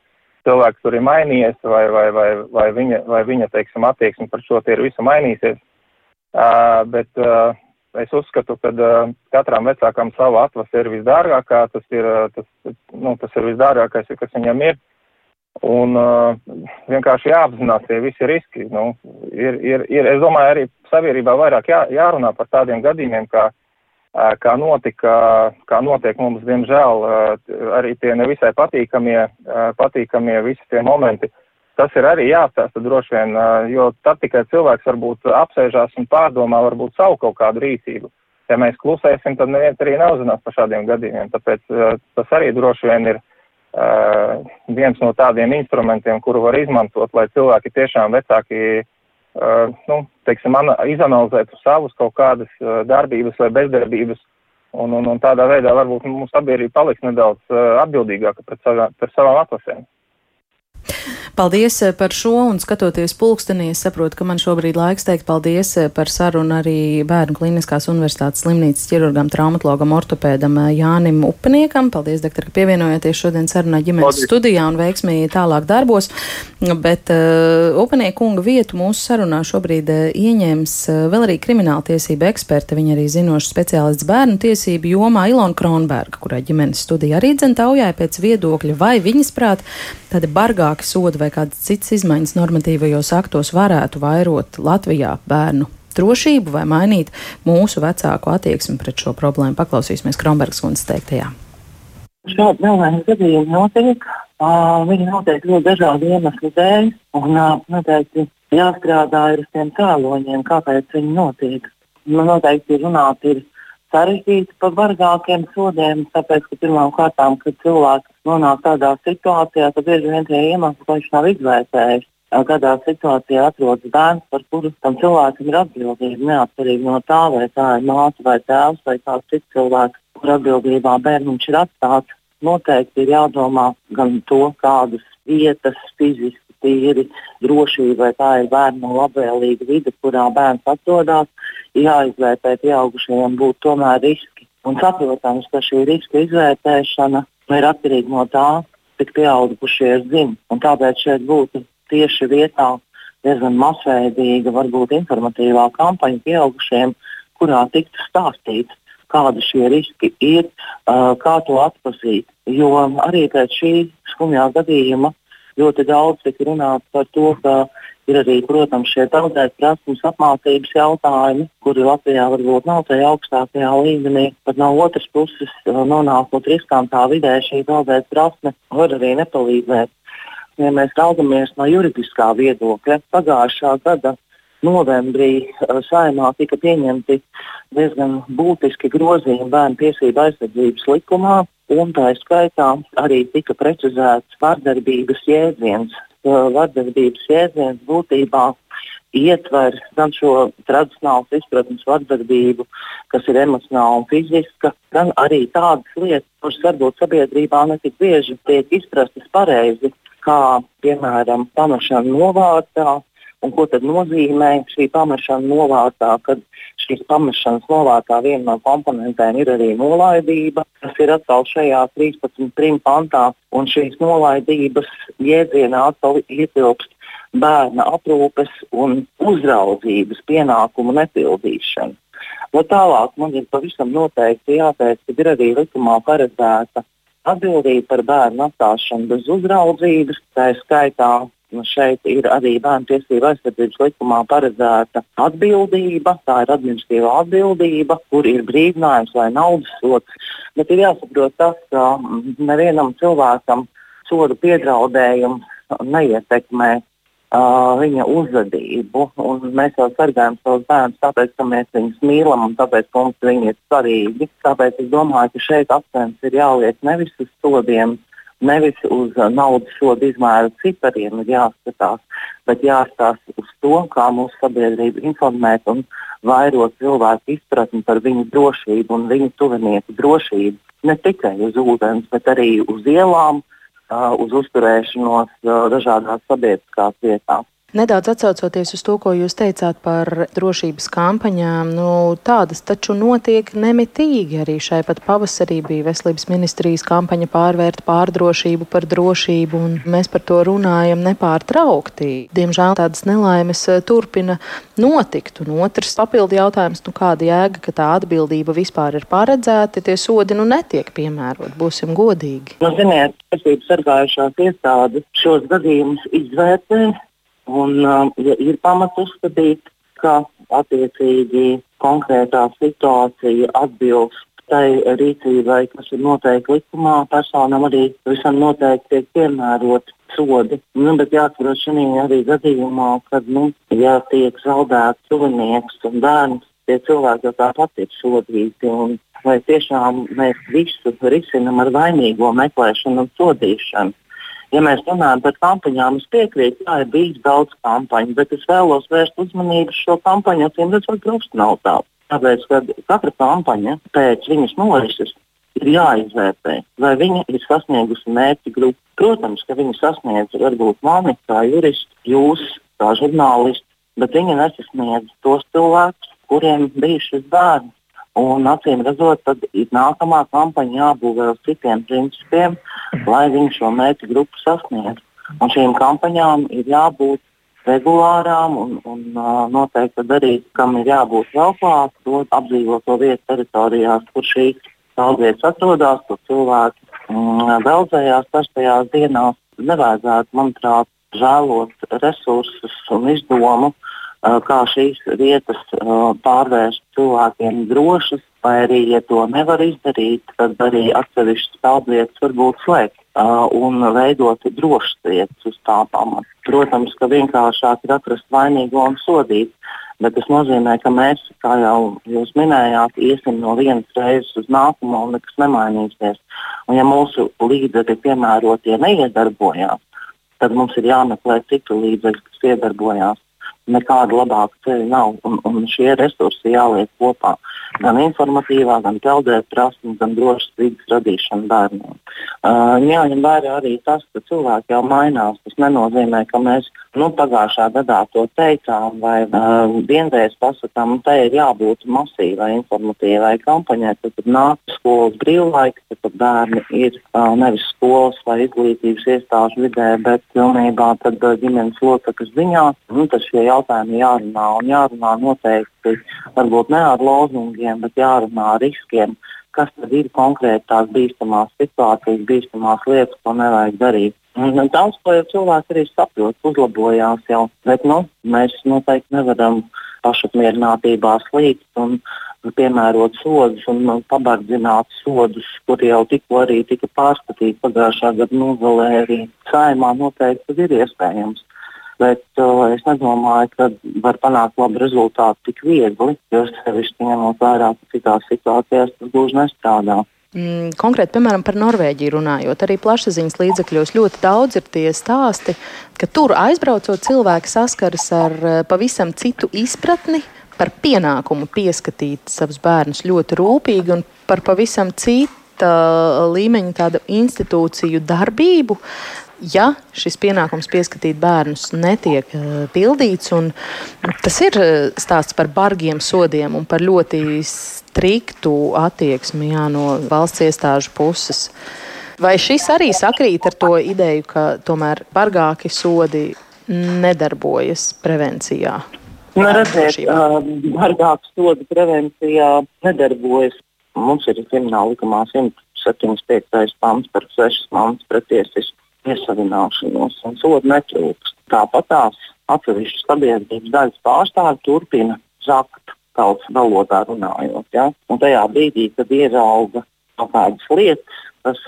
cilvēks tur ir mainījies vai, vai, vai, vai viņa, vai viņa, teiksim, attieksme par šo tie ir visu mainīsies. Uh, bet uh, es uzskatu, ka uh, katram vecākam sava atvasa ir visdārgākā, tas ir, tas, nu, tas ir visdārgākais, kas viņam ir. Un uh, vienkārši jāapzinās tie visi riski. Nu, ir, ir, ir, es domāju, arī sabiedrībā vairāk jā, jārunā par tādiem gadījumiem, kā, uh, kā, notika, kā notiek mums, diemžēl, uh, arī tie nevisai patīkamie, uh, patīkamie visi tie momenti. Uh, tas ir arī jāstāsta droši vien, jo tad tikai cilvēks varbūt apsēžās un pārdomā varbūt savu kaut kādu rīcību. Ja mēs klusēsim, tad neviens arī neuzzinās par šādiem gadījumiem. Tāpēc tas arī droši vien ir uh, viens no tādiem instrumentiem, kuru var izmantot, lai cilvēki tiešām vecāki, uh, nu, teiksim, izanalizētu savus kaut kādas uh, darbības vai bezdarbības. Un, un, un tādā veidā varbūt mūsu sabiedrība paliks nedaudz uh, atbildīgāka pret, savā, pret savām atlasēm. Paldies eh, par šo un skatoties pulkstenī, es saprotu, ka man šobrīd laiks teikt paldies eh, par sarunu arī Bērnu Kliniskās universitātes slimnīcas ķirurgam, traumatologam, ortopēdam eh, Jānim Upeniekam. Paldies, doktor, ka pievienojaties šodien sarunā ģimenes paldies. studijā un veiksmīgi tālāk darbos. Bet uh, Upenieka kunga vietu mūsu sarunā šobrīd uh, ieņems uh, vēl arī krimināla tiesība eksperte, viņa arī zinošs speciālists bērnu tiesību jomā Ilona Kronberga, kurai ģimenes studija arī dzentaujāja pēc viedokļa, vai viņas prāt tādi bargāki sodi vai kādas citas izmaiņas normatīvajos aktos varētu vairot Latvijā bērnu drošību vai mainīt mūsu vecāku attieksmi pret šo problēmu. Paklausīsimies Kronbergs kundzes teiktajā. Šādi nelaimes gadījumi notiek. Uh, viņi notiek ļoti dažādu iemeslu dēļ, un uh, noteikti jāstrādā ar tiem cēloņiem, kāpēc viņi notiek. Man noteikti ir runāt ir sarežģīti par bargākiem sodiem, tāpēc, ka pirmām kārtām, kad cilvēks nonāk tādā situācijā, tad bieži vien tie iemesli, ko viņš nav izvērtējis. Kādā situācijā atrodas bērns, par kuru tam cilvēkam ir atbildība, neatkarīgi no tā, vai tā ir māte vai tēvs vai kāds cits cilvēks, kur atbildībā bērniņš ir atstāts. Noteikti ir jādomā gan to, kādas vietas fiziski tīri drošība, vai tā ir bērnu labvēlīga vide, kurā bērns atrodas, jāizvērtē pieaugušajiem būtu tomēr riski. Un saprotams, ka šī riska izvērtēšana ir atkarīga no tā, cik pieaugušie zina. Tāpēc šeit būtu tieši vietā diezgan masveidīga, varbūt informatīvā kampaņa pieaugušiem, kurā tiktu stāstīts, kādi šie riski ir, kā to atpazīt. Jo arī pēc šī skumjā gadījuma ļoti daudz tika runāts par to, ka ir arī, protams, šie tautsēs prasmes apmācības jautājumi, kuri Latvijā varbūt nav tajā augstākajā līmenī, bet no otras puses nonākot riskantā vidē šī tautsēs prasme var arī nepalīdzēt. Ja mēs raugamies no juridiskā viedokļa, pagājušā gada novembrī saimā tika pieņemti diezgan būtiski grozījumi bērnu tiesību aizsardzības likumā, un tā skaitā arī tika precizēts vardarbības jēdziens. Vardarbības jēdziens būtībā ietver gan šo tradicionālu izpratnes vardarbību, kas ir emocionāla un fiziska, gan arī tādas lietas, kuras varbūt sabiedrībā netik bieži tiek izprastas pareizi, kā piemēram pamešana novārtā Un ko tad nozīmē šī pamešana novārtā, kad šīs pamešanas novārtā viena no komponentēm ir arī nolaidība, kas ir atkal šajā 13. pantā, un šīs nolaidības jēdzienā atkal ietilpst bērna aprūpes un uzraudzības pienākumu nepildīšana. No tālāk man ir pavisam noteikti jāteic, ka ir arī likumā paredzēta atbildība par bērnu atstāšanu bez uzraudzības, tā skaitā Nu, šeit ir arī bērnu tiesību aizsardzības likumā paredzēta atbildība, tā ir administratīva atbildība, kur ir brīdinājums vai naudas sots. Bet ir jāsaprot tas, ka nevienam cilvēkam sodu piedraudējums neietekmē uh, viņa uzvedību. Mēs jau sargājam savus bērnus, tāpēc, ka mēs viņus mīlam un tāpēc, mums viņi ir svarīgi. Tāpēc es domāju, ka šeit akcents ir jāliek nevis uz sodiem, Nevis uz uh, naudas sodu izmēru cipariem ir jāskatās, bet jāstāsta uz to, kā mūsu sabiedrība informēt un vairot cilvēku izpratni par viņu drošību un viņu tuvinieku drošību. Ne tikai uz ūdens, bet arī uz ielām, uh, uz uzturēšanos uh, dažādās sabiedriskās vietās. Nedaudz atsaucoties uz to, ko jūs teicāt par drošības kampaņām, nu, tādas taču notiek nemitīgi. Arī šai pat pavasarī bija veselības ministrijas kampaņa pārvērt pārdrošību par drošību, un mēs par to runājam nepārtraukti. Diemžēl tādas nelaimes eh, turpina notikt. Un otrs papildu jautājums, nu, kāda jēga, ka tā atbildība vispār ir paredzēta, tie sodi nu netiek piemērot, būsim godīgi. Nu, ziniet, tiesības sargājušās iestādes šos gadījumus izvērtē Un, uh, ja ir pamats uzskatīt, ka attiecīgi konkrētā situācija atbilst tai rīcībai, kas ir noteikti likumā, personam arī visam noteikti tiek piemērot sodi. Nu, bet jāatcerās šī arī gadījumā, kad, nu, ja tiek zaudēts tuvinieks un bērns, tie cilvēki jau tāpat ir sodīti. Un, vai tiešām mēs visu risinam ar vainīgo meklēšanu un sodīšanu? Ja mēs runājam par kampaņām, es piekrītu, ka ir bijis daudz kampaņu, bet es vēlos vērst uzmanību uz šo kampaņu, acīm redzot, profesionālitāti. Tāpēc, ka katra kampaņa pēc viņas norises ir jāizvērtē, vai viņa ir sasniegusi mērķi grupu. Protams, ka viņa sasniedz varbūt mani kā juristu, jūs kā žurnālistu, bet viņa nesasniedz tos cilvēkus, kuriem bija šis bērns. Un acīm redzot, tad ir nākamā kampaņa jābūvē uz citiem principiem, lai viņi šo mērķu grupu sasniegtu. Un šīm kampaņām ir jābūt regulārām un, un uh, noteikti arī, kam ir jābūt vēl klāt, to apdzīvoto vietu teritorijās, kur šīs peldvietas atrodas, kur cilvēki mm, veldzējās karstajās dienās. Nevajadzētu, manuprāt, žēlot resursus un izdomu kā šīs vietas pārvērst cilvēkiem drošas, vai arī, ja to nevar izdarīt, tad arī atsevišķas peldvietas varbūt slēgt un veidot drošas vietas uz tā pamata. Protams, ka vienkāršāk ir atrast vainīgo un sodīt, bet tas nozīmē, ka mēs, kā jau jūs minējāt, iesim no vienas reizes uz nākamo un nekas nemainīsies. Un ja mūsu līdzekļi piemērotie neiedarbojās, tad mums ir jāmeklē citu līdzekļu, kas iedarbojās nekāda labāka ceļa nav. Un, un šie resursi jāliek kopā. Gan informatīvā, gan peldēt prasmes, gan drošas vidas radīšana bērniem. Uh, jāņem vērā arī tas, ka cilvēki jau mainās. Tas nenozīmē, ka mēs nu, pagājušā gadā to teicām, vai uh, vienreiz pasakām, ka tai ir jābūt masīvai informatīvai kampaņai. Tad, kad nāk skolas brīvlaika, tad, kad bērni ir uh, nevis skolas vai izglītības iestāžu vidē, bet pilnībā tad, uh, ģimenes locekļu ziņā. Nu, tas šie jautājumi jārunā un jārunā noteikti varbūt ne ar lozungiem, bet jārunā ar riskiem kas tad ir konkrēti tās bīstamās situācijas, bīstamās lietas, ko nevajag darīt. Un daudz ko jau cilvēki arī saprot, uzlabojās jau, bet nu, mēs noteikti nevaram pašapmierinātībā slīgt un piemērot sodus un pabardzināt sodus, kur jau tikko arī tika pārskatīti pagājušā gada nogalē. Arī saimā noteikti ir iespējams. Bet uh, es nedomāju, ka var panākt labu rezultātu tik viegli, jo sevišķi ņemot vērā, ka citās situācijās tas gluži nestrādā. Mm, konkrēti, piemēram, par Norvēģiju runājot, arī plašsaziņas līdzekļos ļoti daudz ir tie stāsti, ka tur aizbraucot cilvēki saskaras ar uh, pavisam citu izpratni par pienākumu pieskatīt savus bērnus ļoti rūpīgi un par pavisam citu līmeņa tādu institūciju darbību, ja šis pienākums pieskatīt bērnus netiek uh, pildīts, un tas ir uh, stāsts par bargiem sodiem un par ļoti striktu attieksmi jā, no valsts iestāžu puses. Vai šis arī sakrīt ar to ideju, ka tomēr bargāki sodi nedarbojas prevencijā? Nu, redziet, uh, bargāks sodu prevencijā nedarbojas. Mums ir krimināla likumā 175. pants par 6 months pretiesisku iesavināšanos, un sodu netrūks. Tāpat tās atsevišķas sabiedrības daļas pārstāvji turpina zakt tautas valodā runājot. Ja? Un tajā brīdī, kad ierauga kaut kādas lietas, kas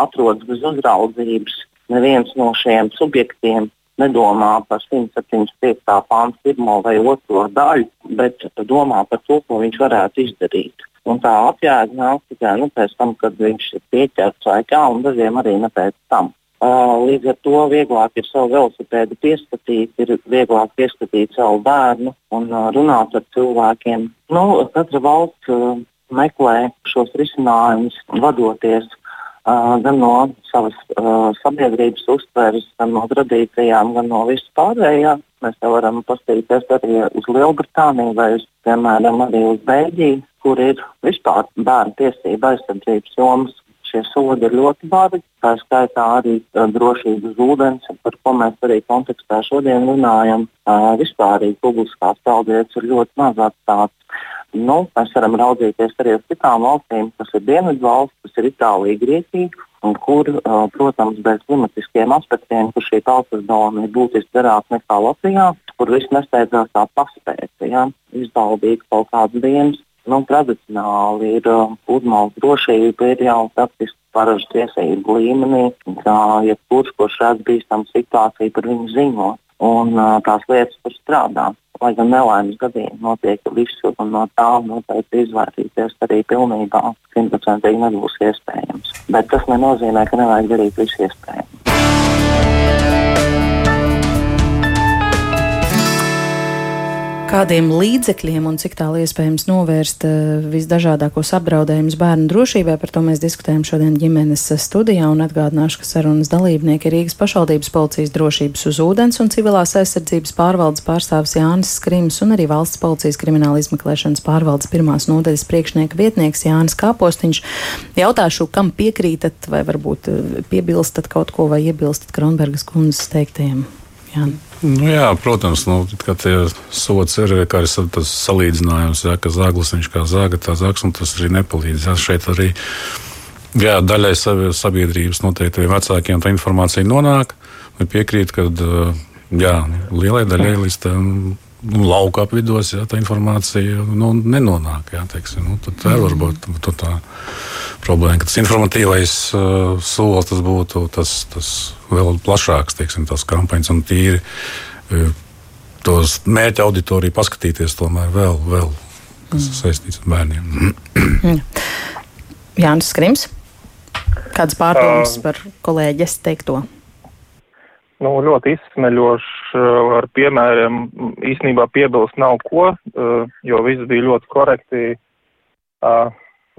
atrodas bez uzraudzības, neviens no šiem subjektiem nedomā par 175. pānta pirmo vai otro daļu, bet domā par to, ko viņš varētu izdarīt. Un tā apjēga nāk tikai nu, pēc tam, kad viņš ir pieķerts vai kā, un dažiem arī ne pēc tam. Līdz ar to vieglāk ir savu velosipēdu pieskatīt, ir vieglāk pieskatīt savu bērnu un runāt ar cilvēkiem. Nu, katra valsts meklē šos risinājumus, vadoties gan no savas uh, sabiedrības uztveres, gan no tradīcijām, gan no vispārējā. Mēs te varam paskatīties arī uz Lielbritāniju vai, uz, piemēram, arī uz Beļģiju, kur ir vispār bērnu tiesība aizsardzības jomas šie sodi ir ļoti bargi. Tā skaitā arī uh, drošības ūdens, par ko mēs arī kontekstā šodien runājam. Uh, vispār publiskās peldvietas ir ļoti maz atstātas. Nu, mēs varam raudzīties arī uz citām valstīm, kas ir dienvidu valsts, kas ir Itālija, Grieķija, kur, uh, protams, bez klimatiskiem aspektiem, kur šī tautas doma ir būtiski garāka nekā Latvijā, kur viss nesteidzās tā paspēt, ja, izbaudīt kaut kādas dienas nu, tradicionāli ir pludmales drošība ir jau praktiski paražu tiesību līmenī, kā jebkurš, kurš redz bīstamu situāciju, par viņu ziņo. Un uh, tās lietas tur strādā. Lai gan nelaimes gadījumi notiek visur, un no tā noteikti izvairīties arī pilnībā simtprocentīgi nebūs iespējams. Bet tas nenozīmē, ka nevajag darīt visu iespējamo. Kādiem līdzekļiem un cik tālu iespējams novērst uh, visdažādākos apdraudējumus bērnu drošībai. Par to mēs diskutējam šodien ģimenes studijā atgādināšu, ka sarunas dalībnieki ir Rīgas pašvaldības policijas drošības uz ūdens un civilās aizsardzības pārvaldes pārstāvis Jānis Skrims un arī valsts policijas krimināla izmeklēšanas pārvaldes pirmās nodaļas priekšnieka vietnieks Jānis Kāpostiņš. Jautāšu, kam piekrītat vai varbūt eh, piebilstat kaut ko vai iebilstat Kronbergas kundzes teiktajiem? Jā. Nu, jā, protams, nu, tie sots ir arī tas salīdzinājums, jā, ka zāglis viņš kā zāga, tā zāgs, un tas arī nepalīdz. Jā, šeit arī jā, daļai sabiedrības noteikti vecākiem tā informācija nonāk. Piekrīt, ka jā, lielai daļai līdz tam nu, lauka apvidos jā, tā informācija nu, nenonāk. Jā, teiksim, nu, tad tā var būt tā problēma, ka tas informatīvais uh, solis tas būtu tas, tas vēl plašāks, teiksim, tās kampaņas un tīri uh, tos mērķa auditoriju paskatīties tomēr vēl, vēl kas mm. saistīts ar bērniem. Jānis Skrims, kāds pārdomas uh, par kolēģis teikto? Nu, ļoti izsmeļošs ar piemēriem īstenībā piebilst nav ko, uh, jo viss bija ļoti korekti.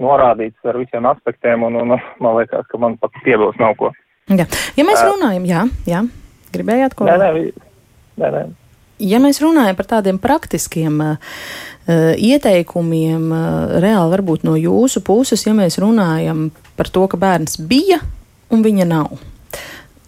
Norādīts ar visiem aspektiem, un, un man liekas, ka man pat piebilst nav ko. Jā. Ja mēs runājam, jā, jā. gribējāt ko? Nē, nē, nē, nē. Ja mēs runājam par tādiem praktiskiem uh, ieteikumiem, uh, reāli varbūt no jūsu puses, ja mēs runājam par to, ka bērns bija un viņa nav.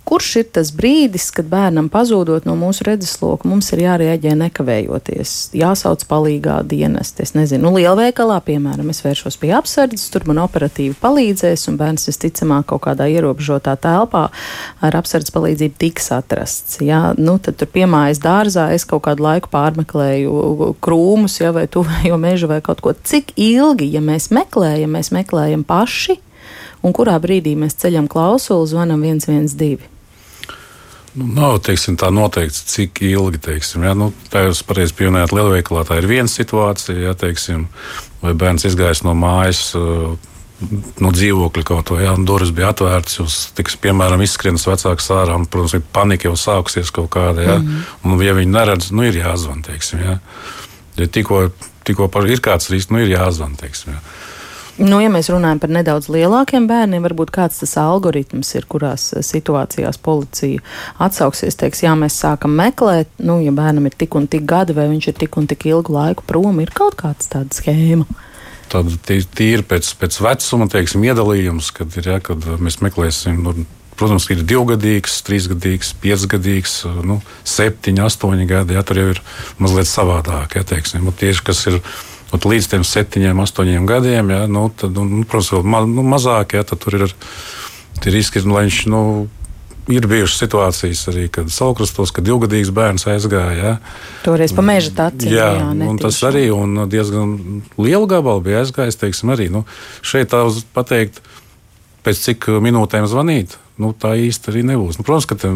Kurš ir tas brīdis, kad bērnam pazūdot no mūsu redzesloka, mums ir jārēģē nekavējoties, jāsauc palīgā dienest. Es nezinu, nu, lielveikalā, piemēram, es vēršos pie apsardzes, tur man operatīvi palīdzēs, un bērns visticamāk kaut kādā ierobežotā telpā ar apsardzes palīdzību tiks atrasts. Jā, nu, tad tur piemājas dārzā es kaut kādu laiku pārmeklēju krūmus, ja, vai tuvējo mežu vai kaut ko. Cik ilgi, ja mēs meklējam, mēs meklējam paši, un kurā brīdī mēs ceļam klausuli, zvanam 112. Nu, nav teiksim, tā noteikts, cik ilgi. Teiksim, ja? nu, tā jūs pareizi pieminējāt, lielveikalā tā ir viena situācija. Ja, teiksim, vai bērns izgājis no mājas, uh, no dzīvokļa kaut ko, ja durvis bija atvērtas, jūs, tiks, piemēram, izskrienas vecāks ārā, un, protams, ir panika jau sākusies kaut kāda. Ja? Mm. Un, ja viņi neredz, nu, ir jāzvan. Teiksim, ja? Ja tikko, tikko ir kāds risks, nu, ir jāzvan. Teiksim, ja? Nu, ja mēs runājam par nedaudz lielākiem bērniem, varbūt kāds tas algoritms ir, kurās eh, situācijās policija atsauksies, teiks, jā, mēs sākam meklēt, nu, ja bērnam ir tik un tik gadi, vai viņš ir tik un tik ilgu laiku prom, ir kaut kāds tāda schēma. Tāda tīri pēc, pēc vecuma, teiksim, iedalījums, kad, ir, ja, kad mēs meklēsim. Nu, Protams, ir divgadīgs, trīsgadīgs, piecgadīgs, nu, septiņi, astoņi gadi. Jā, tur jau ir mazliet savādāk. Jā, teiksim, tieši kas ir Ot, līdz tiem septiņiem, astoņiem gadiem, ja, nu, tad, nu, protams, vēl ma, nu, mazāk, ja, tad tur ir tie riski, lai viņš. Nu, Ir bijušas situācijas arī, kad salkrastos, kad divgadīgs bērns aizgāja. Ja. Toreiz pa meža tādu jā, jā un tas arī un diezgan lielu gabalu bija aizgājis. Teiksim, arī, nu, šeit tā uz pateikt, pēc cik minūtēm zvanīt, nu, tā īsti arī nebūs. Nu, protams, ka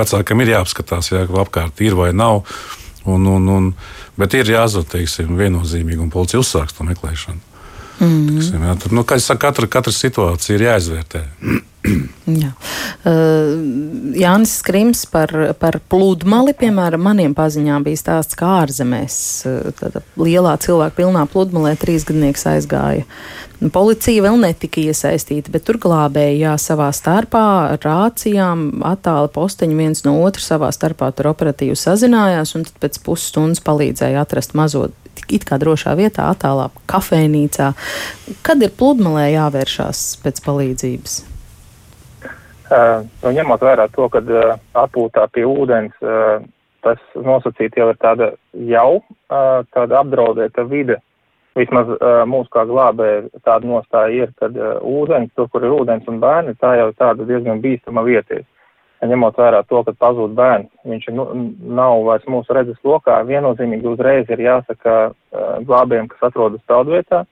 vecākam ir jāapskatās, ja apkārt ir vai nav. Un, un, un, bet ir jāzvan, teiksim, viennozīmīgi, un policija uzsāks to meklēšanu. Mm. Tiksim, jā, tad, nu, kā jau katra, katra situācija ir jāizvērtē. Jā. Uh, Jānis Skrims par, par pludmali, piemēram, maniem paziņām bija stāsts, kā ārzemēs uh, lielā cilvēku pilnā pludmalē trīsgadnieks aizgāja. Policija vēl netika iesaistīta, bet tur glābēja savā starpā ar rācijām, attāli posteņi viens no otra savā starpā tur operatīvi sazinājās un tad pēc pusstundas palīdzēja atrast mazo it kā drošā vietā, attālā kafejnīcā. Kad ir pludmalē jāvēršās pēc palīdzības? Uh, nu, ņemot vērā to, ka uh, atpūtā pie ūdens uh, tas nosacīti jau ir tāda jau tāda apdraudēta vide. Vismaz mūsu kā glābēja tāda nostāja ir, ka uh, ūdens, tur, kur ir ūdens un bērni, tā jau ir tāda diezgan bīstama vieties. Ņemot vērā to, ka pazūd bērns, viņš nu, nav vairs mūsu redzes lokā, viennozīmīgi uzreiz ir jāsaka uh, glābējiem, kas atrodas peldvietā,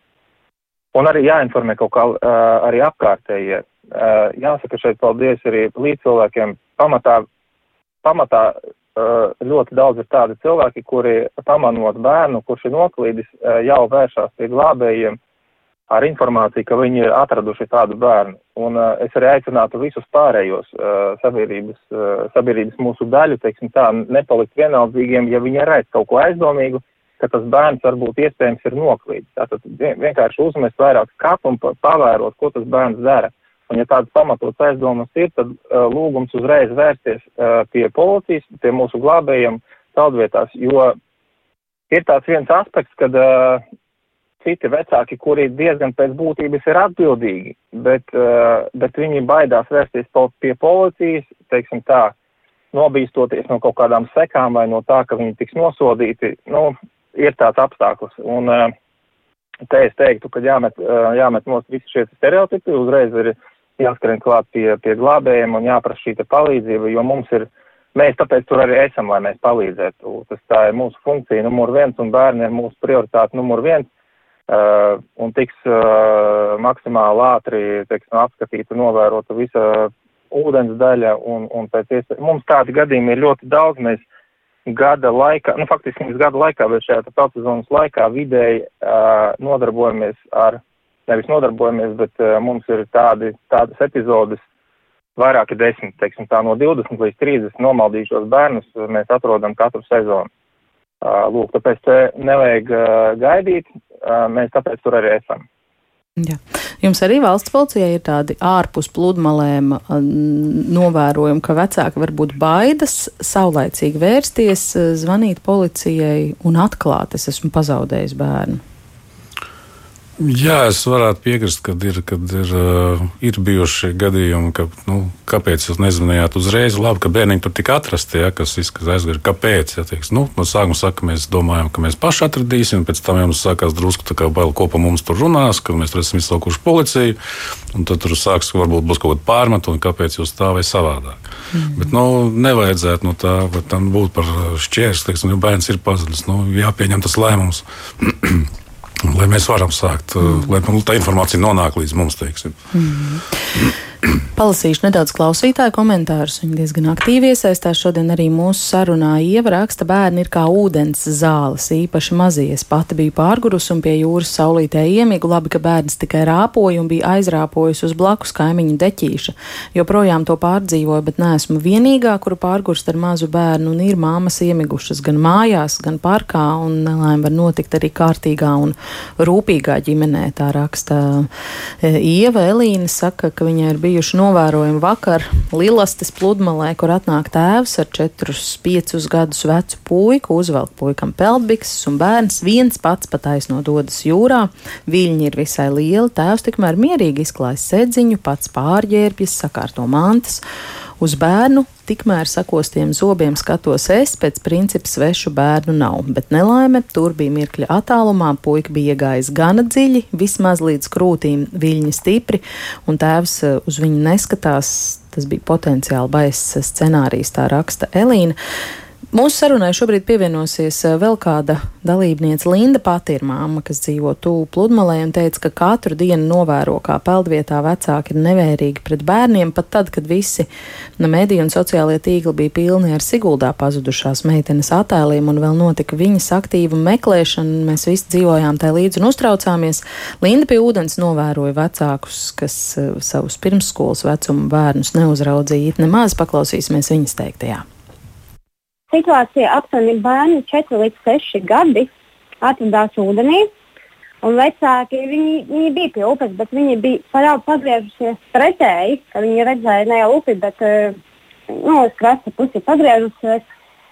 un arī jāinformē kaut kā uh, arī apkārtējie. Uh, jāsaka šeit paldies arī līdzcilvēkiem. Pamatā, pamatā uh, ļoti daudz ir tādi cilvēki, kuri pamanot bērnu, kurš ir noklīdis, uh, jau vēršās pie glābējiem ar informāciju, ka viņi ir atraduši tādu bērnu. Un uh, es arī aicinātu visus pārējos uh, sabiedrības, uh, sabiedrības mūsu daļu, teiksim tā, nepalikt vienaldzīgiem, ja viņi redz kaut ko aizdomīgu, ka tas bērns varbūt iespējams ir noklīdis. Tātad vienkārši uzmest vairāk skatu un pavērot, ko tas bērns dara. Un, ja tādas pamatotas aizdomas ir, tad uh, lūgums uzreiz vērsties uh, pie policijas, pie mūsu glābējiem peldvietās, jo ir tāds viens aspekts, kad uh, citi vecāki, kuri diezgan pēc būtības ir atbildīgi, bet, uh, bet viņi baidās vērsties pie policijas, teiksim tā, nobīstoties no kaut kādām sekām vai no tā, ka viņi tiks nosodīti, nu, ir tāds apstākļus. Un, uh, Te es teiktu, ka jāmet, uh, jāmet nost visi šie stereotipi, uzreiz ir jāskrien klāt pie, pie glābējiem un jāprasa šī palīdzība, jo mums ir, mēs tāpēc tur arī esam, lai mēs palīdzētu. Tas tā ir mūsu funkcija numur viens un bērni ir mūsu prioritāte numur viens. Uh, un tiks uh, maksimāli ātri teiksim, apskatīta, novērota visa ūdens daļa, un, un iespējas mums tādi gadījumi ir ļoti daudz. Mēs gada laikā, nu faktiski mēs gada laikā, bet šajā pelsezonas laikā vidēji uh, nodarbojamies ar nevis nodarbojamies, bet uh, mums ir tādi, tādas epizodes, vairāki desmit, teiksim tā, no 20 līdz 30 nomaldīšos bērnus mēs atrodam katru sezonu. Uh, lūk, tāpēc te nevajag uh, gaidīt, uh, mēs tāpēc tur arī esam. Jā. Jums arī valsts policijai ir tādi ārpus pludmalēm novērojumi, ka vecāki varbūt baidas saulaicīgi vērsties, zvanīt policijai un atklāt, es esmu pazaudējis bērnu. Jā, es varētu piekrist, ka ir, kad ir, uh, ir bijuši gadījumi, ka, nu, kāpēc jūs nezvanījāt uzreiz. Labi, ka bērniņi tur tika atrasti, ja, kas izskatās aizgāja. Kāpēc? Ja, teiks, nu, no sākuma saka, mēs domājam, ka mēs paši atradīsim, pēc tam jau mums sākās drusku tā kā bail kopā mums tur runās, ka mēs tur esam izsaukuši policiju, un tad tur sāks, varbūt būs kaut kāda pārmetuma, kāpēc jūs tā vai savādāk. Mm. Bet, nu, nevajadzētu no tā, tam būt par šķērsli, ja bērns ir pazudis, nu, jāpieņem tas lēmums. Lai mēs varam sākt, mm. lai tā informācija nonāk līdz mums. Mm. Palasīšu nedaudz klausītāju komentārus. Viņi diezgan aktīvi iesaistās šodien arī mūsu sarunā. Ieva raksta, bērni ir kā ūdens zāles, īpaši mazie. Es pati biju pārgurus un pie jūras saulītē iemigu. Labi, ka bērns tikai rāpoja un bija aizrāpojis uz blakus kaimiņu deķīša. Joprojām to pārdzīvoju, bet neesmu vienīgā, kuru pārgurst ar mazu bērnu un ir māmas iemigušas gan mājās, gan parkā un nelaime var notikt arī kārtīgā un rūpīgā ģimenē. Tā raksta e, Ieva Elīna saka, ka viņai ir bijuši no novērojam vakar Lilastes pludmalē, kur atnāk tēvs ar 4-5 gadus vecu puiku, uzvelk puikam peldbikses un bērns viens pats pataisno dodas jūrā. Viļņi ir visai lieli, tēvs tikmēr mierīgi izklājas sedziņu, pats pārģērbjas, sakārto mantas. Uz bērnu tikmēr sakostiem zobiem skatos es, pēc principa svešu bērnu nav, bet nelaime tur bija mirkļa attālumā, puika bija iegājis gana dziļi, vismaz līdz krūtīm viļņi stipri, un tēvs eh, uz viņu neskatās. Tas bija potenciāli baiss scenārijs, tā raksta Elīna. Mūsu sarunai šobrīd pievienosies eh, vēl kāda dalībniece. Linda pati ir māma, kas dzīvo tuvu pludmalē un teica, ka katru dienu novēro, kā peldvietā vecāki ir nevērīgi pret bērniem, pat tad, kad visi no mediju un sociālajie tīkli bija pilni ar Siguldā pazudušās meitenes attēliem un vēl notika viņas aktīva meklēšana, mēs visi dzīvojām tā līdzi un uztraucāmies. Linda pie ūdens novēroja vecākus, kas uh, savus pirmsskolas vecuma bērnus neuzraudzīja. Nemaz, paklausīsimies viņas teiktajā situācija aptuveni bērni 4 līdz 6 gadi atradās ūdenī. Un vecāki viņi, viņi bija pie upes, bet viņi bija parādi pagriežušies pretēji, ka viņi redzēja ne jau upi, bet nu, uz krasta pusi pagriežusies.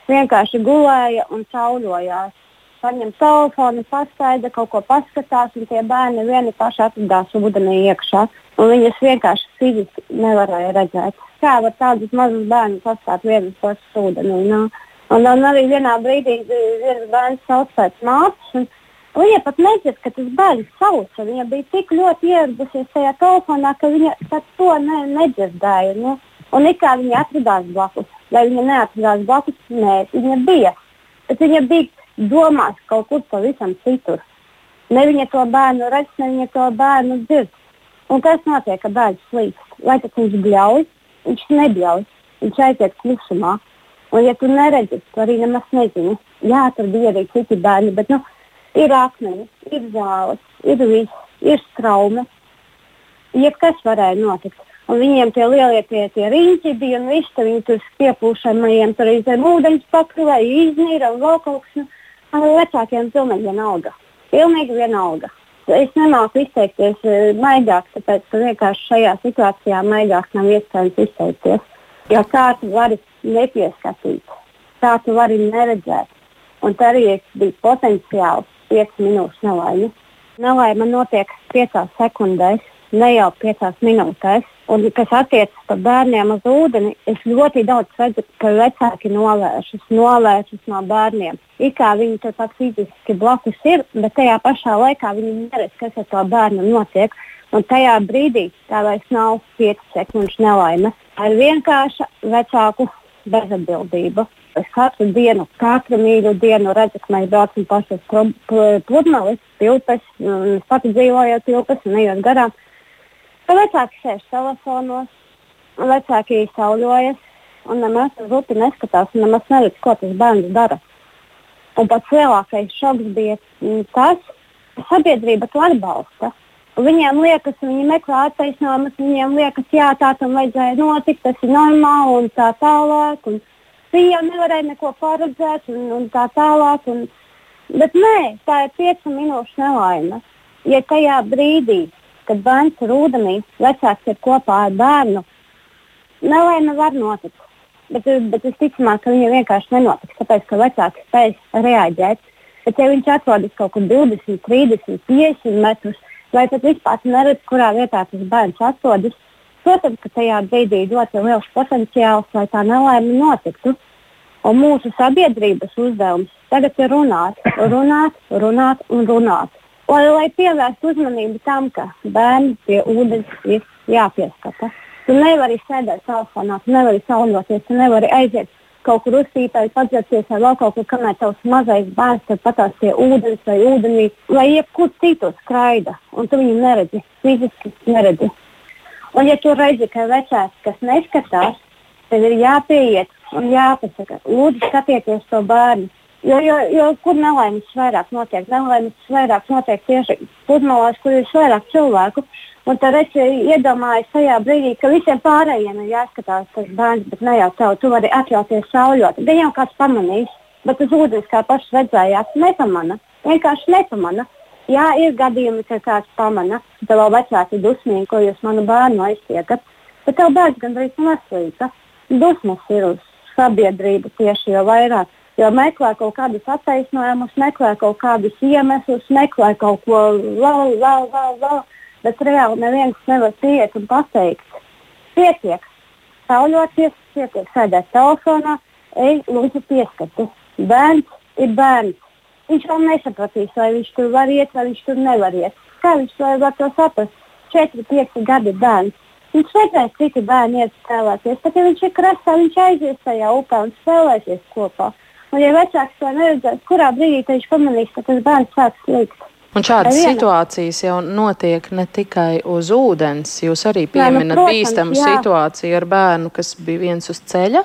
Vienkārši gulēja un cauļojās. Paņem telefonu, paskaida, kaut ko paskatās, un tie bērni vieni paši atradās ūdenī iekšā. Un viņas vienkārši fiziski nevarēja redzēt. Kā var tādus mazus bērnus atstāt vienus pašus ūdenī? Nu, Un, un arī vienā brīdī viens bērns sauc pēc mātes. Viņa pat nedzird, ka tas bērns sauc. Viņa bija tik ļoti ieradusies tajā telefonā, ka viņa to ne, nedzirdēja. Nu? Un it kā viņa atradās blakus, vai viņa neatradās blakus, nē, viņa bija. Bet viņa bija domās kaut kur pavisam citur. Ne viņa to bērnu redz, ne viņa to bērnu dzird. Un kas notiek, kad bērns slīkst? Vai tas viņš bļauj? Viņš nebļauj. Viņš aiziet klusumā. Un, ja tu neredzi, tu arī nemaz nezini. Jā, tur bija arī citi bērni, bet nu, ir akmeņi, ir zāles, ir viss, ir straume. Jebkas varēja notikt. Un viņiem tie lielie tie, tie riņķi bija un viss, viņi tur piepūšamajiem tur zem ūdeņas pakruvē, iznīra un vēl kaut kas. Nu, vecākiem pilnīgi vienalga. Pilnīgi vienalga. Es nemāku izteikties eh, maigāk, tāpēc ka vienkārši šajā situācijā maigāk nav iespējams izteikties. Jo kā tu vari nepieskatīt, kā tu vari neredzēt. Un tā arī bija potenciāls 5 minūšu nelaime. Nelaime notiek 5 sekundēs, ne jau 5 minūtēs. Un, kas attiecas par bērniem uz ūdeni, es ļoti daudz redzu, ka vecāki novēršas, novēršas no bērniem. It kā viņi tur pat fiziski blakus ir, bet tajā pašā laikā viņi neredz, kas ar to bērnu notiek. Un tajā brīdī tā vairs nav 5 sekundžu nelaime. Tā ir vienkārša vecāku bezatbildība. Es katru dienu, katru mīļu dienu redzu, ka mēs braucam pašas pludmales, tilpes, un es pati dzīvoju tilpes un ejot garām. Tad vecāki sēž telefonos, vecāki sauļojas un nemaz uz upi neskatās un nemaz neredz, ko tas bērns dara. Un pats lielākais šoks bija tas, ka sabiedrība to atbalsta. Viņiem liekas, viņi meklē attaisnojumus, viņiem liekas, jā, tā tam vajadzēja notikt, tas ir normāli un tā tālāk. Un viņi jau nevarēja neko paredzēt un, un tā tālāk. Un, bet nē, tā ir piecu minūšu nelaime. Ja tajā brīdī, kad bērns ir ūdenī, vecāks ir kopā ar bērnu, nelaime var notikt. Bet, bet visticamāk, ka viņa vienkārši nenotiks, tāpēc ka vecāks spēj reaģēt. Bet, ja viņš atrodas kaut kur 20, 30, 50 metrus vai pat vispār neredz, kurā vietā tas bērns atrodas. Protams, ka tajā brīdī ir ļoti liels potenciāls, lai tā nelaime notiktu. Un mūsu sabiedrības uzdevums tagad ir runāt, runāt, runāt un runāt. Lai, lai pievērstu uzmanību tam, ka bērni pie ūdens ir jāpieskata. Tu nevari sēdēt telefonā, tu nevari sauļoties, tu nevari aiziet kaut kur uzsīpēt, padzerties vai vēl kaut kur, kamēr tavs mazais bērns tur patās pie ūdens vai ūdenī, vai jebkur citur skraida, un tu viņu neredzi, fiziski neredzi. Un, ja tu redzi, ka vecāks, kas neskatās, tad ir jāpieiet un jāpasaka, lūdzu, skatieties to bērnu. Jo, jo, jo kur nelaimes vairāk notiek? Nelaimes vairāk notiek tieši pludmalēs, kur ir vairāk cilvēku. Un tad es iedomājos tajā brīdī, ka visiem pārējiem ir jāskatās tas bērns, bet ne jau tev. Tu vari atļauties sauļot. Gan jau kāds pamanīs, bet uz ūdens, kā pašs redzējāt, nepamana. Vienkārši nepamana. Jā, ir gadījumi, ka kāds pamana, ka tev vecāki ir dusmīgi, ko jūs manu bērnu aiztiekat. Bet tev bērns gandrīz neslīta. Dusmas ir uz sabiedrību tieši jau vairāk. Jo meklē kaut kādus attaisnojumus, meklē kaut kādus iemeslus, meklē kaut ko vēl, vēl, vēl, vēl. Bet reāli neviens nevar pieiet un pateikt, pietiek, sauļoties, pietiek sēdēt telefonā, ej, lūdzu, pieskati. Bērns ir bērns. Viņš vēl nesapratīs, vai viņš tur var iet, vai viņš tur nevar iet. Kā viņš var to saprast? 4, 5 gadi bērns. Viņš redzēs, citi bērni iet spēlēties. Pat ja viņš ir krastā, viņš aizies tajā upē un spēlēsies kopā. Un, ja vecāks to neredzēs, kurā brīdī viņš pamanīs, ka tas bērns sāk slikt. Un šādas situācijas jau notiek ne tikai uz ūdens. Jūs arī pieminat jā, nu, bīstamu jā. situāciju ar bērnu, kas bija viens uz ceļa.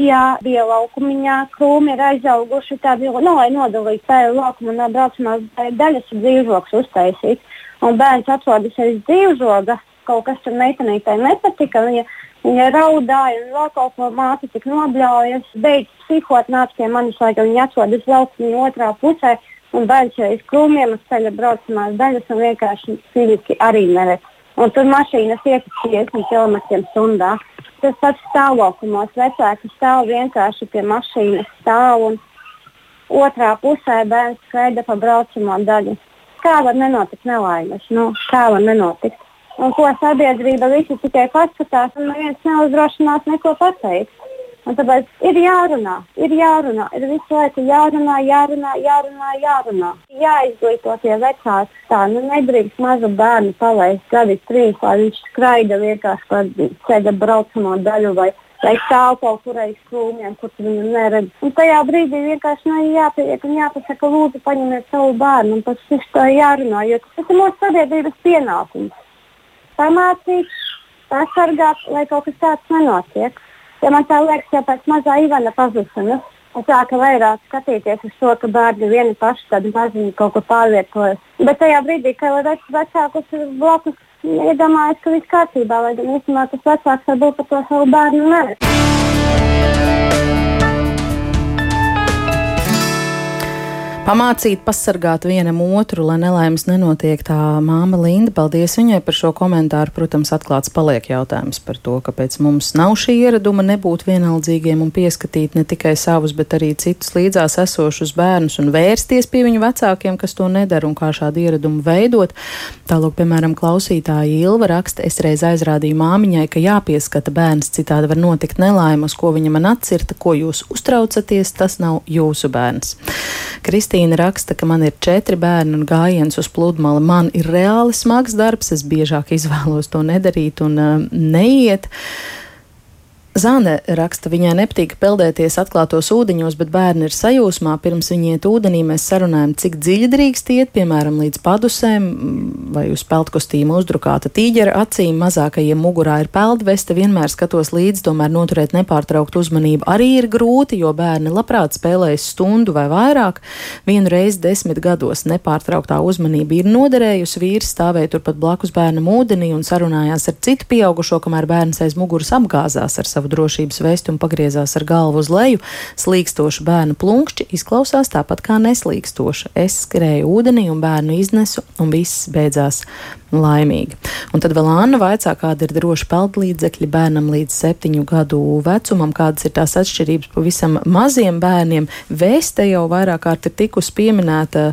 Jā, bija laukumiņā, krūmi ir aizauguši. Tā bija, nu, lai nodalītu tā laukuma un braucamās daļas dzīvžoks uztaisīt. Un bērns atrodas aiz dzīvžoga, kaut kas tur meitenītei nepatika. Viņa Viņa raudāja, un vēl kaut ko māte tik nobļaujas. Beidz psihot, nāca pie manis, lai viņa atrodas lauciņā otrā pusē, un bērns jau iz krūmiem uz ceļa braucamās daļas, un vienkārši fiziski arī neredz. Un tur mašīnas iet 50 km/h. Tas pats stāvokumos vecāki stāv vienkārši pie mašīnas stāv, un otrā pusē bērns skraida pa braucamo daļu. Kā var nenotikt nelaimes? Nu, kā var nenotikt? un ko sabiedrība visi tikai paskatās, un neviens neuzdrošinās neko pateikt. Un tāpēc ir jārunā, ir jārunā, ir visu laiku jārunā, jārunā, jārunā, jārunā. Jāizglīto tie vecāki. Tā nu nedrīkst mazu bērnu palaist gadi trīs, lai viņš skraida vienkārši pa ceļa braucamo daļu vai, vai stāv kaut kur aiz krūmiem, kur viņu neredz. Un tajā brīdī vienkārši nu, jāpieiet un jāpasaka, lūdzu, paņemiet savu bērnu un par to jārunā, jo tas ir mūsu sabiedrības pienākums pamācīt, pasargāt, lai kaut kas tāds nenotiek. Ja man tā liekas, jau pēc mazā Ivana pazušanas, es sāku vairāk skatīties uz to, ka bērni vieni paši tādi maziņi kaut ko pārvietojas. Bet tajā brīdī, kad vec, vecākus blakus iedomājas, ka viss kārtībā, lai gan īstenībā tas vecāks varbūt par to savu bērnu neredz. Pamācīt, pasargāt vienam otru, lai nelaimes nenotiek. Tā māma Linda, paldies viņai par šo komentāru. Protams, atklāts paliek jautājums par to, kāpēc mums nav šī ieraduma nebūt vienaldzīgiem un pieskatīt ne tikai savus, bet arī citus līdzās esošus bērnus un vērsties pie viņu vecākiem, kas to nedara un kā šādu ieradumu veidot. Tālāk, piemēram, klausītāja Ilva raksta, es reiz aizrādīju māmiņai, ka jāpieskata bērns, citādi var notikt nelaimes, ko viņa man atcirta, ko jūs uztraucaties, tas nav jūsu bērns. Kristi Kristīna raksta, ka man ir četri bērni un gājiens uz pludmali. Man ir reāli smags darbs, es biežāk izvēlos to nedarīt un uh, neiet. Zāne raksta, viņai nepatīk peldēties atklātos ūdeņos, bet bērni ir sajūsmā. Pirms viņi iet ūdenī, mēs sarunājam, cik dziļi drīkst iet, piemēram, līdz padusēm vai uz peldkostīmu uzdrukāta tīģera acīm. Mazākajiem mugurā ir peldveste, vienmēr skatos līdzi, tomēr noturēt nepārtraukt uzmanību arī ir grūti, jo bērni labprāt spēlējas stundu vai vairāk. Vienu reizi desmit gados nepārtrauktā uzmanība ir noderējusi, vīrs stāvēja turpat blakus bērnam ūdenī un sarunājās ar citu pieaugušo, kamēr bērns aiz muguras apgāzās ar savu savu drošības vesti un pagriezās ar galvu uz leju. Slīkstoša bērnu plunkšķi izklausās tāpat kā neslīkstoša. Es skrēju ūdenī un bērnu iznesu, un viss beidzās laimīgi. Un tad vēl Anna vaicā, kāda ir droša peldlīdzekļi bērnam līdz septiņu gadu vecumam, kādas ir tās atšķirības pavisam maziem bērniem. Vēste jau vairāk kārt ir tikus pieminēta.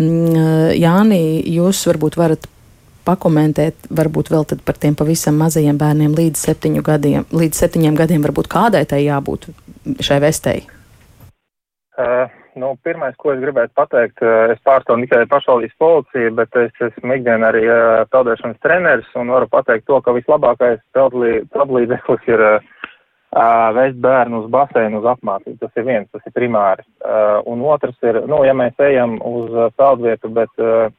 Mm, Jāni, jūs varbūt varat pakomentēt, varbūt vēl par tiem pavisam mazajiem bērniem līdz gadiem, līdz septiņiem gadiem, varbūt kādai tai jābūt šai vestei? Uh, nu, pirmais, ko es gribētu pateikt, uh, es pārstāvu tikai pašvaldības policiju, bet es esmu ikdienā arī uh, peldēšanas treneris un varu pateikt to, ka vislabākais peldlīdzeklis ir uh, vest bērnu uz baseinu, uz apmācību. Tas ir viens, tas ir primāri. Uh, un otrs ir, nu, ja mēs ejam uz peldvietu, bet uh,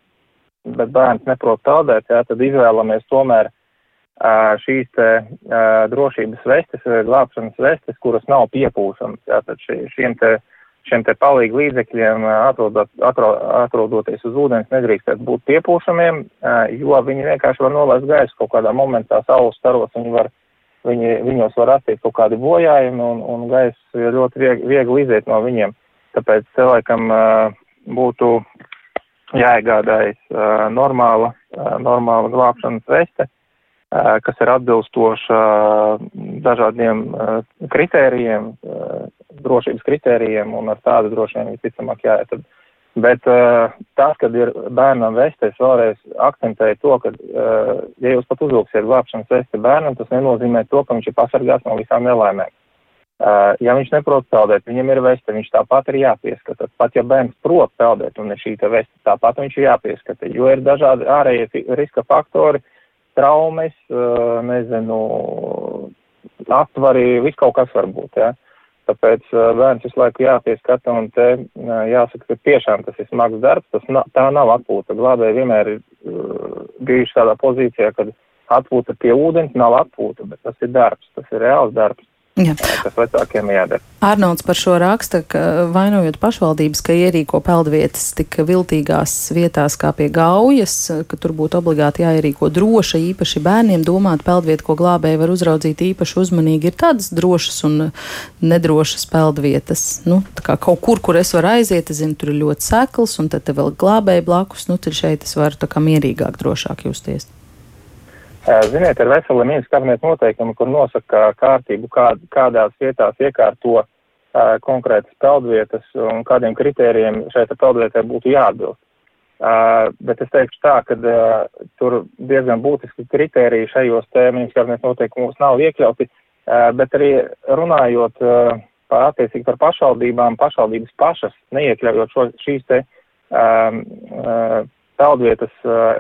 bet bērns neprot peldēt, jā, tad izvēlamies tomēr šīs te, drošības vestes, glābšanas vestes, kuras nav piepūšamas. Tātad šī, šiem te, šiem te palīgu līdzekļiem atrodot, atro, atrodoties uz ūdens nedrīkstētu būt piepūšamiem, jo viņi vienkārši var nolaist gaisu kaut kādā momentā saules staros, viņi var, viņi, viņos var rasties kaut kādi bojājumi un, un gaiss ļoti viegli, viegli iziet no viņiem. Tāpēc cilvēkam būtu jāiegādājas normāla, normāla glābšanas veste, kas ir atbilstoša dažādiem kritērijiem, drošības kritērijiem, un ar tādu droši vien visticamāk jāiet. Bet tas, kad ir bērnam veste, es vēlreiz akcentēju to, ka, ja jūs pat uzvilksiet glābšanas vesti bērnam, tas nenozīmē to, ka viņš ir pasargāts no visām nelaimēm. Ja viņš neprot peldēt, viņam ir veste, viņš tāpat ir jāpieskata. Pat ja bērns prot peldēt un ir šī veste, tāpat viņš ir jāpieskata, jo ir dažādi ārējie riska faktori, traumas, nezinu, aptvari, viss kaut kas var būt. Ja? Tāpēc bērns visu laiku jāpieskata un te jāsaka, ka tiešām tas ir smags darbs, tas na, tā nav atpūta. Glābēji vienmēr ir bijuši tādā pozīcijā, kad atpūta pie ūdens nav atpūta, bet tas ir darbs, tas ir reāls darbs. Jā. kas vecākiem jādara. Arnolds par šo raksta, ka vainojot pašvaldības, ka ierīko peldvietas tik viltīgās vietās kā pie gaujas, ka tur būtu obligāti jāierīko droša, īpaši bērniem domāt peldvietu, ko glābēji var uzraudzīt īpaši uzmanīgi. Ir tādas drošas un nedrošas peldvietas. Nu, kā kaut kur, kur es varu aiziet, es zinu, tur ir ļoti sekls, un tad vēl glābēji blakus, nu tad šeit es varu tā kā mierīgāk, drošāk justies. Ziniet, ir vesela mīnus kabineta noteikumi, kur nosaka kārtību, kā, kādās vietās iekārto uh, konkrētas peldvietas un kādiem kritērijiem šeit peldvietai būtu jāatbilst. Uh, bet es teikšu tā, ka uh, tur diezgan būtiski kritēriji šajos te mīnus kabineta noteikumos nav iekļauti, uh, bet arī runājot uh, par attiecīgi par pašvaldībām, pašvaldības pašas neiekļaujot šo, šīs te um, uh, peldvietas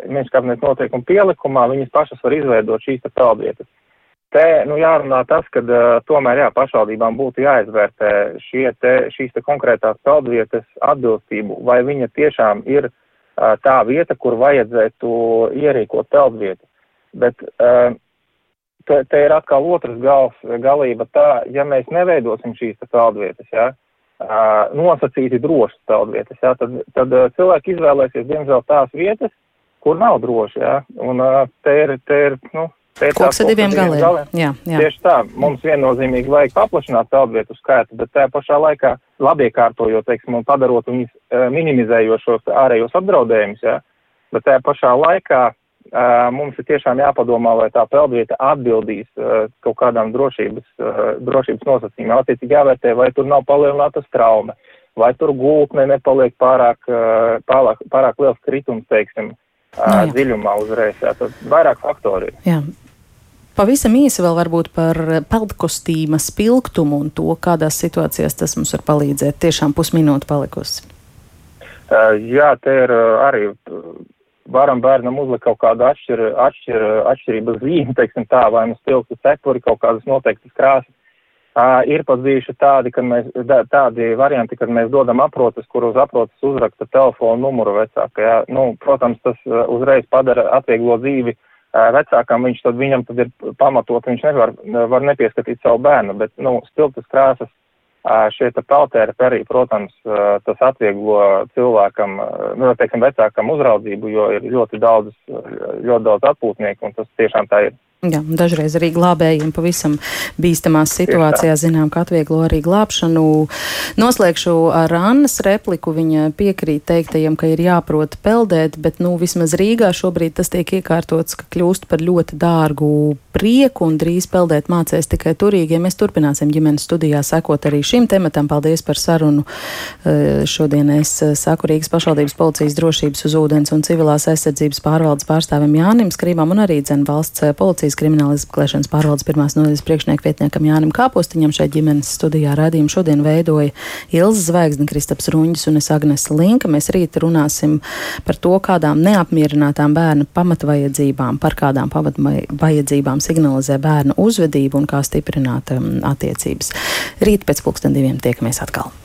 ministrs kabineta noteikumu pielikumā, viņas pašas var izveidot šīs peldvietas. Te, nu, jārunā tas, ka uh, tomēr, jā, pašvaldībām būtu jāizvērtē šie te, šīs te konkrētās peldvietas atbilstību, vai viņa tiešām ir uh, tā vieta, kur vajadzētu ierīkot peldvietu. Bet te, te ir atkal otrs gals, galība tā, ja mēs neveidosim šīs peldvietas, jā, ja, nosacīti drošas peldvietas, jā, tad, tad cilvēki izvēlēsies, diemžēl, tās vietas, kur nav droši, jā, un te ir, te ir, nu, te ir Koks ar diviem galiem. galiem. Jā, jā. Tieši tā, mums viennozīmīgi vajag paplašināt peldvietu skaitu, bet tajā pašā laikā labiekārtojot, teiksim, un padarot viņus minimizējošos ārējos apdraudējumus, jā, bet tajā pašā laikā mums ir tiešām jāpadomā, vai tā peldvieta atbildīs kaut kādām drošības, drošības nosacījumiem. Attiecīgi jāvērtē, vai tur nav palielinātas traumas, vai tur gultne nepaliek pārāk, pārāk, pārāk liels kritums, teiksim, no, nu dziļumā uzreiz. Jā, tad vairāk faktori. Jā. Pavisam īsi vēl varbūt par peldkostīma spilgtumu un to, kādās situācijās tas mums var palīdzēt. Tiešām pusminūte palikusi. Jā, te ir arī varam bērnam uzlikt kaut kādu atšķir, atšķir, atšķirības zīmi, teiksim tā, vai nu stiltu cepuri, kaut kādas noteiktas krāsas. Uh, ir pat bijuši tādi, kad mēs, da, tādi varianti, kad mēs dodam aprotas, kur uz aprotas uzraksta telefonu numuru vecākajā. Nu, protams, tas uh, uzreiz padara atvieglo dzīvi uh, vecākam, viņš tad viņam tad ir pamatot, viņš nevar var nepieskatīt savu bērnu, bet, nu, stiltas krāsas Šie peltēri arī, protams, tas atvieglo cilvēkam, nu, teiksim, vecākam uzraudzību, jo ir ļoti daudz, ļoti daudz atpūtnieku, un tas tiešām tā ir. Jā, dažreiz arī glābējiem pavisam bīstamās situācijās zinām, ka atvieglo arī glābšanu. Noslēgšu ar Annas repliku. Viņa piekrīt teiktajam, ka ir jāprot peldēt, bet, nu, vismaz Rīgā šobrīd tas tiek iekārtots, ka kļūst par ļoti dārgu prieku un drīz peldēt mācēs tikai turīgie. Mēs turpināsim ģimenes studijā sekot arī šim tematam. Paldies par sarunu. Eh, šodien es saku Rīgas pašvaldības policijas drošības uz ūdens un civilās aizsardzības pārvaldes pārstāvim Jānim Skrībam un arī dzen valsts policijas Latvijas krimināla izmeklēšanas pārvaldes pirmās nodaļas priekšnieku vietniekam Jānim Kāpostiņam šeit ģimenes studijā radījumu šodien veidoja Ilza Zvaigzne, Kristaps Ruņģis un es Agnese Linka. Mēs rīt runāsim par to, kādām neapmierinātām bērna pamatvajadzībām, par kādām pamatvajadzībām signalizē bērnu uzvedību un kā stiprināt um, attiecības. Rīt pēc pulksten diviem tiekamies atkal.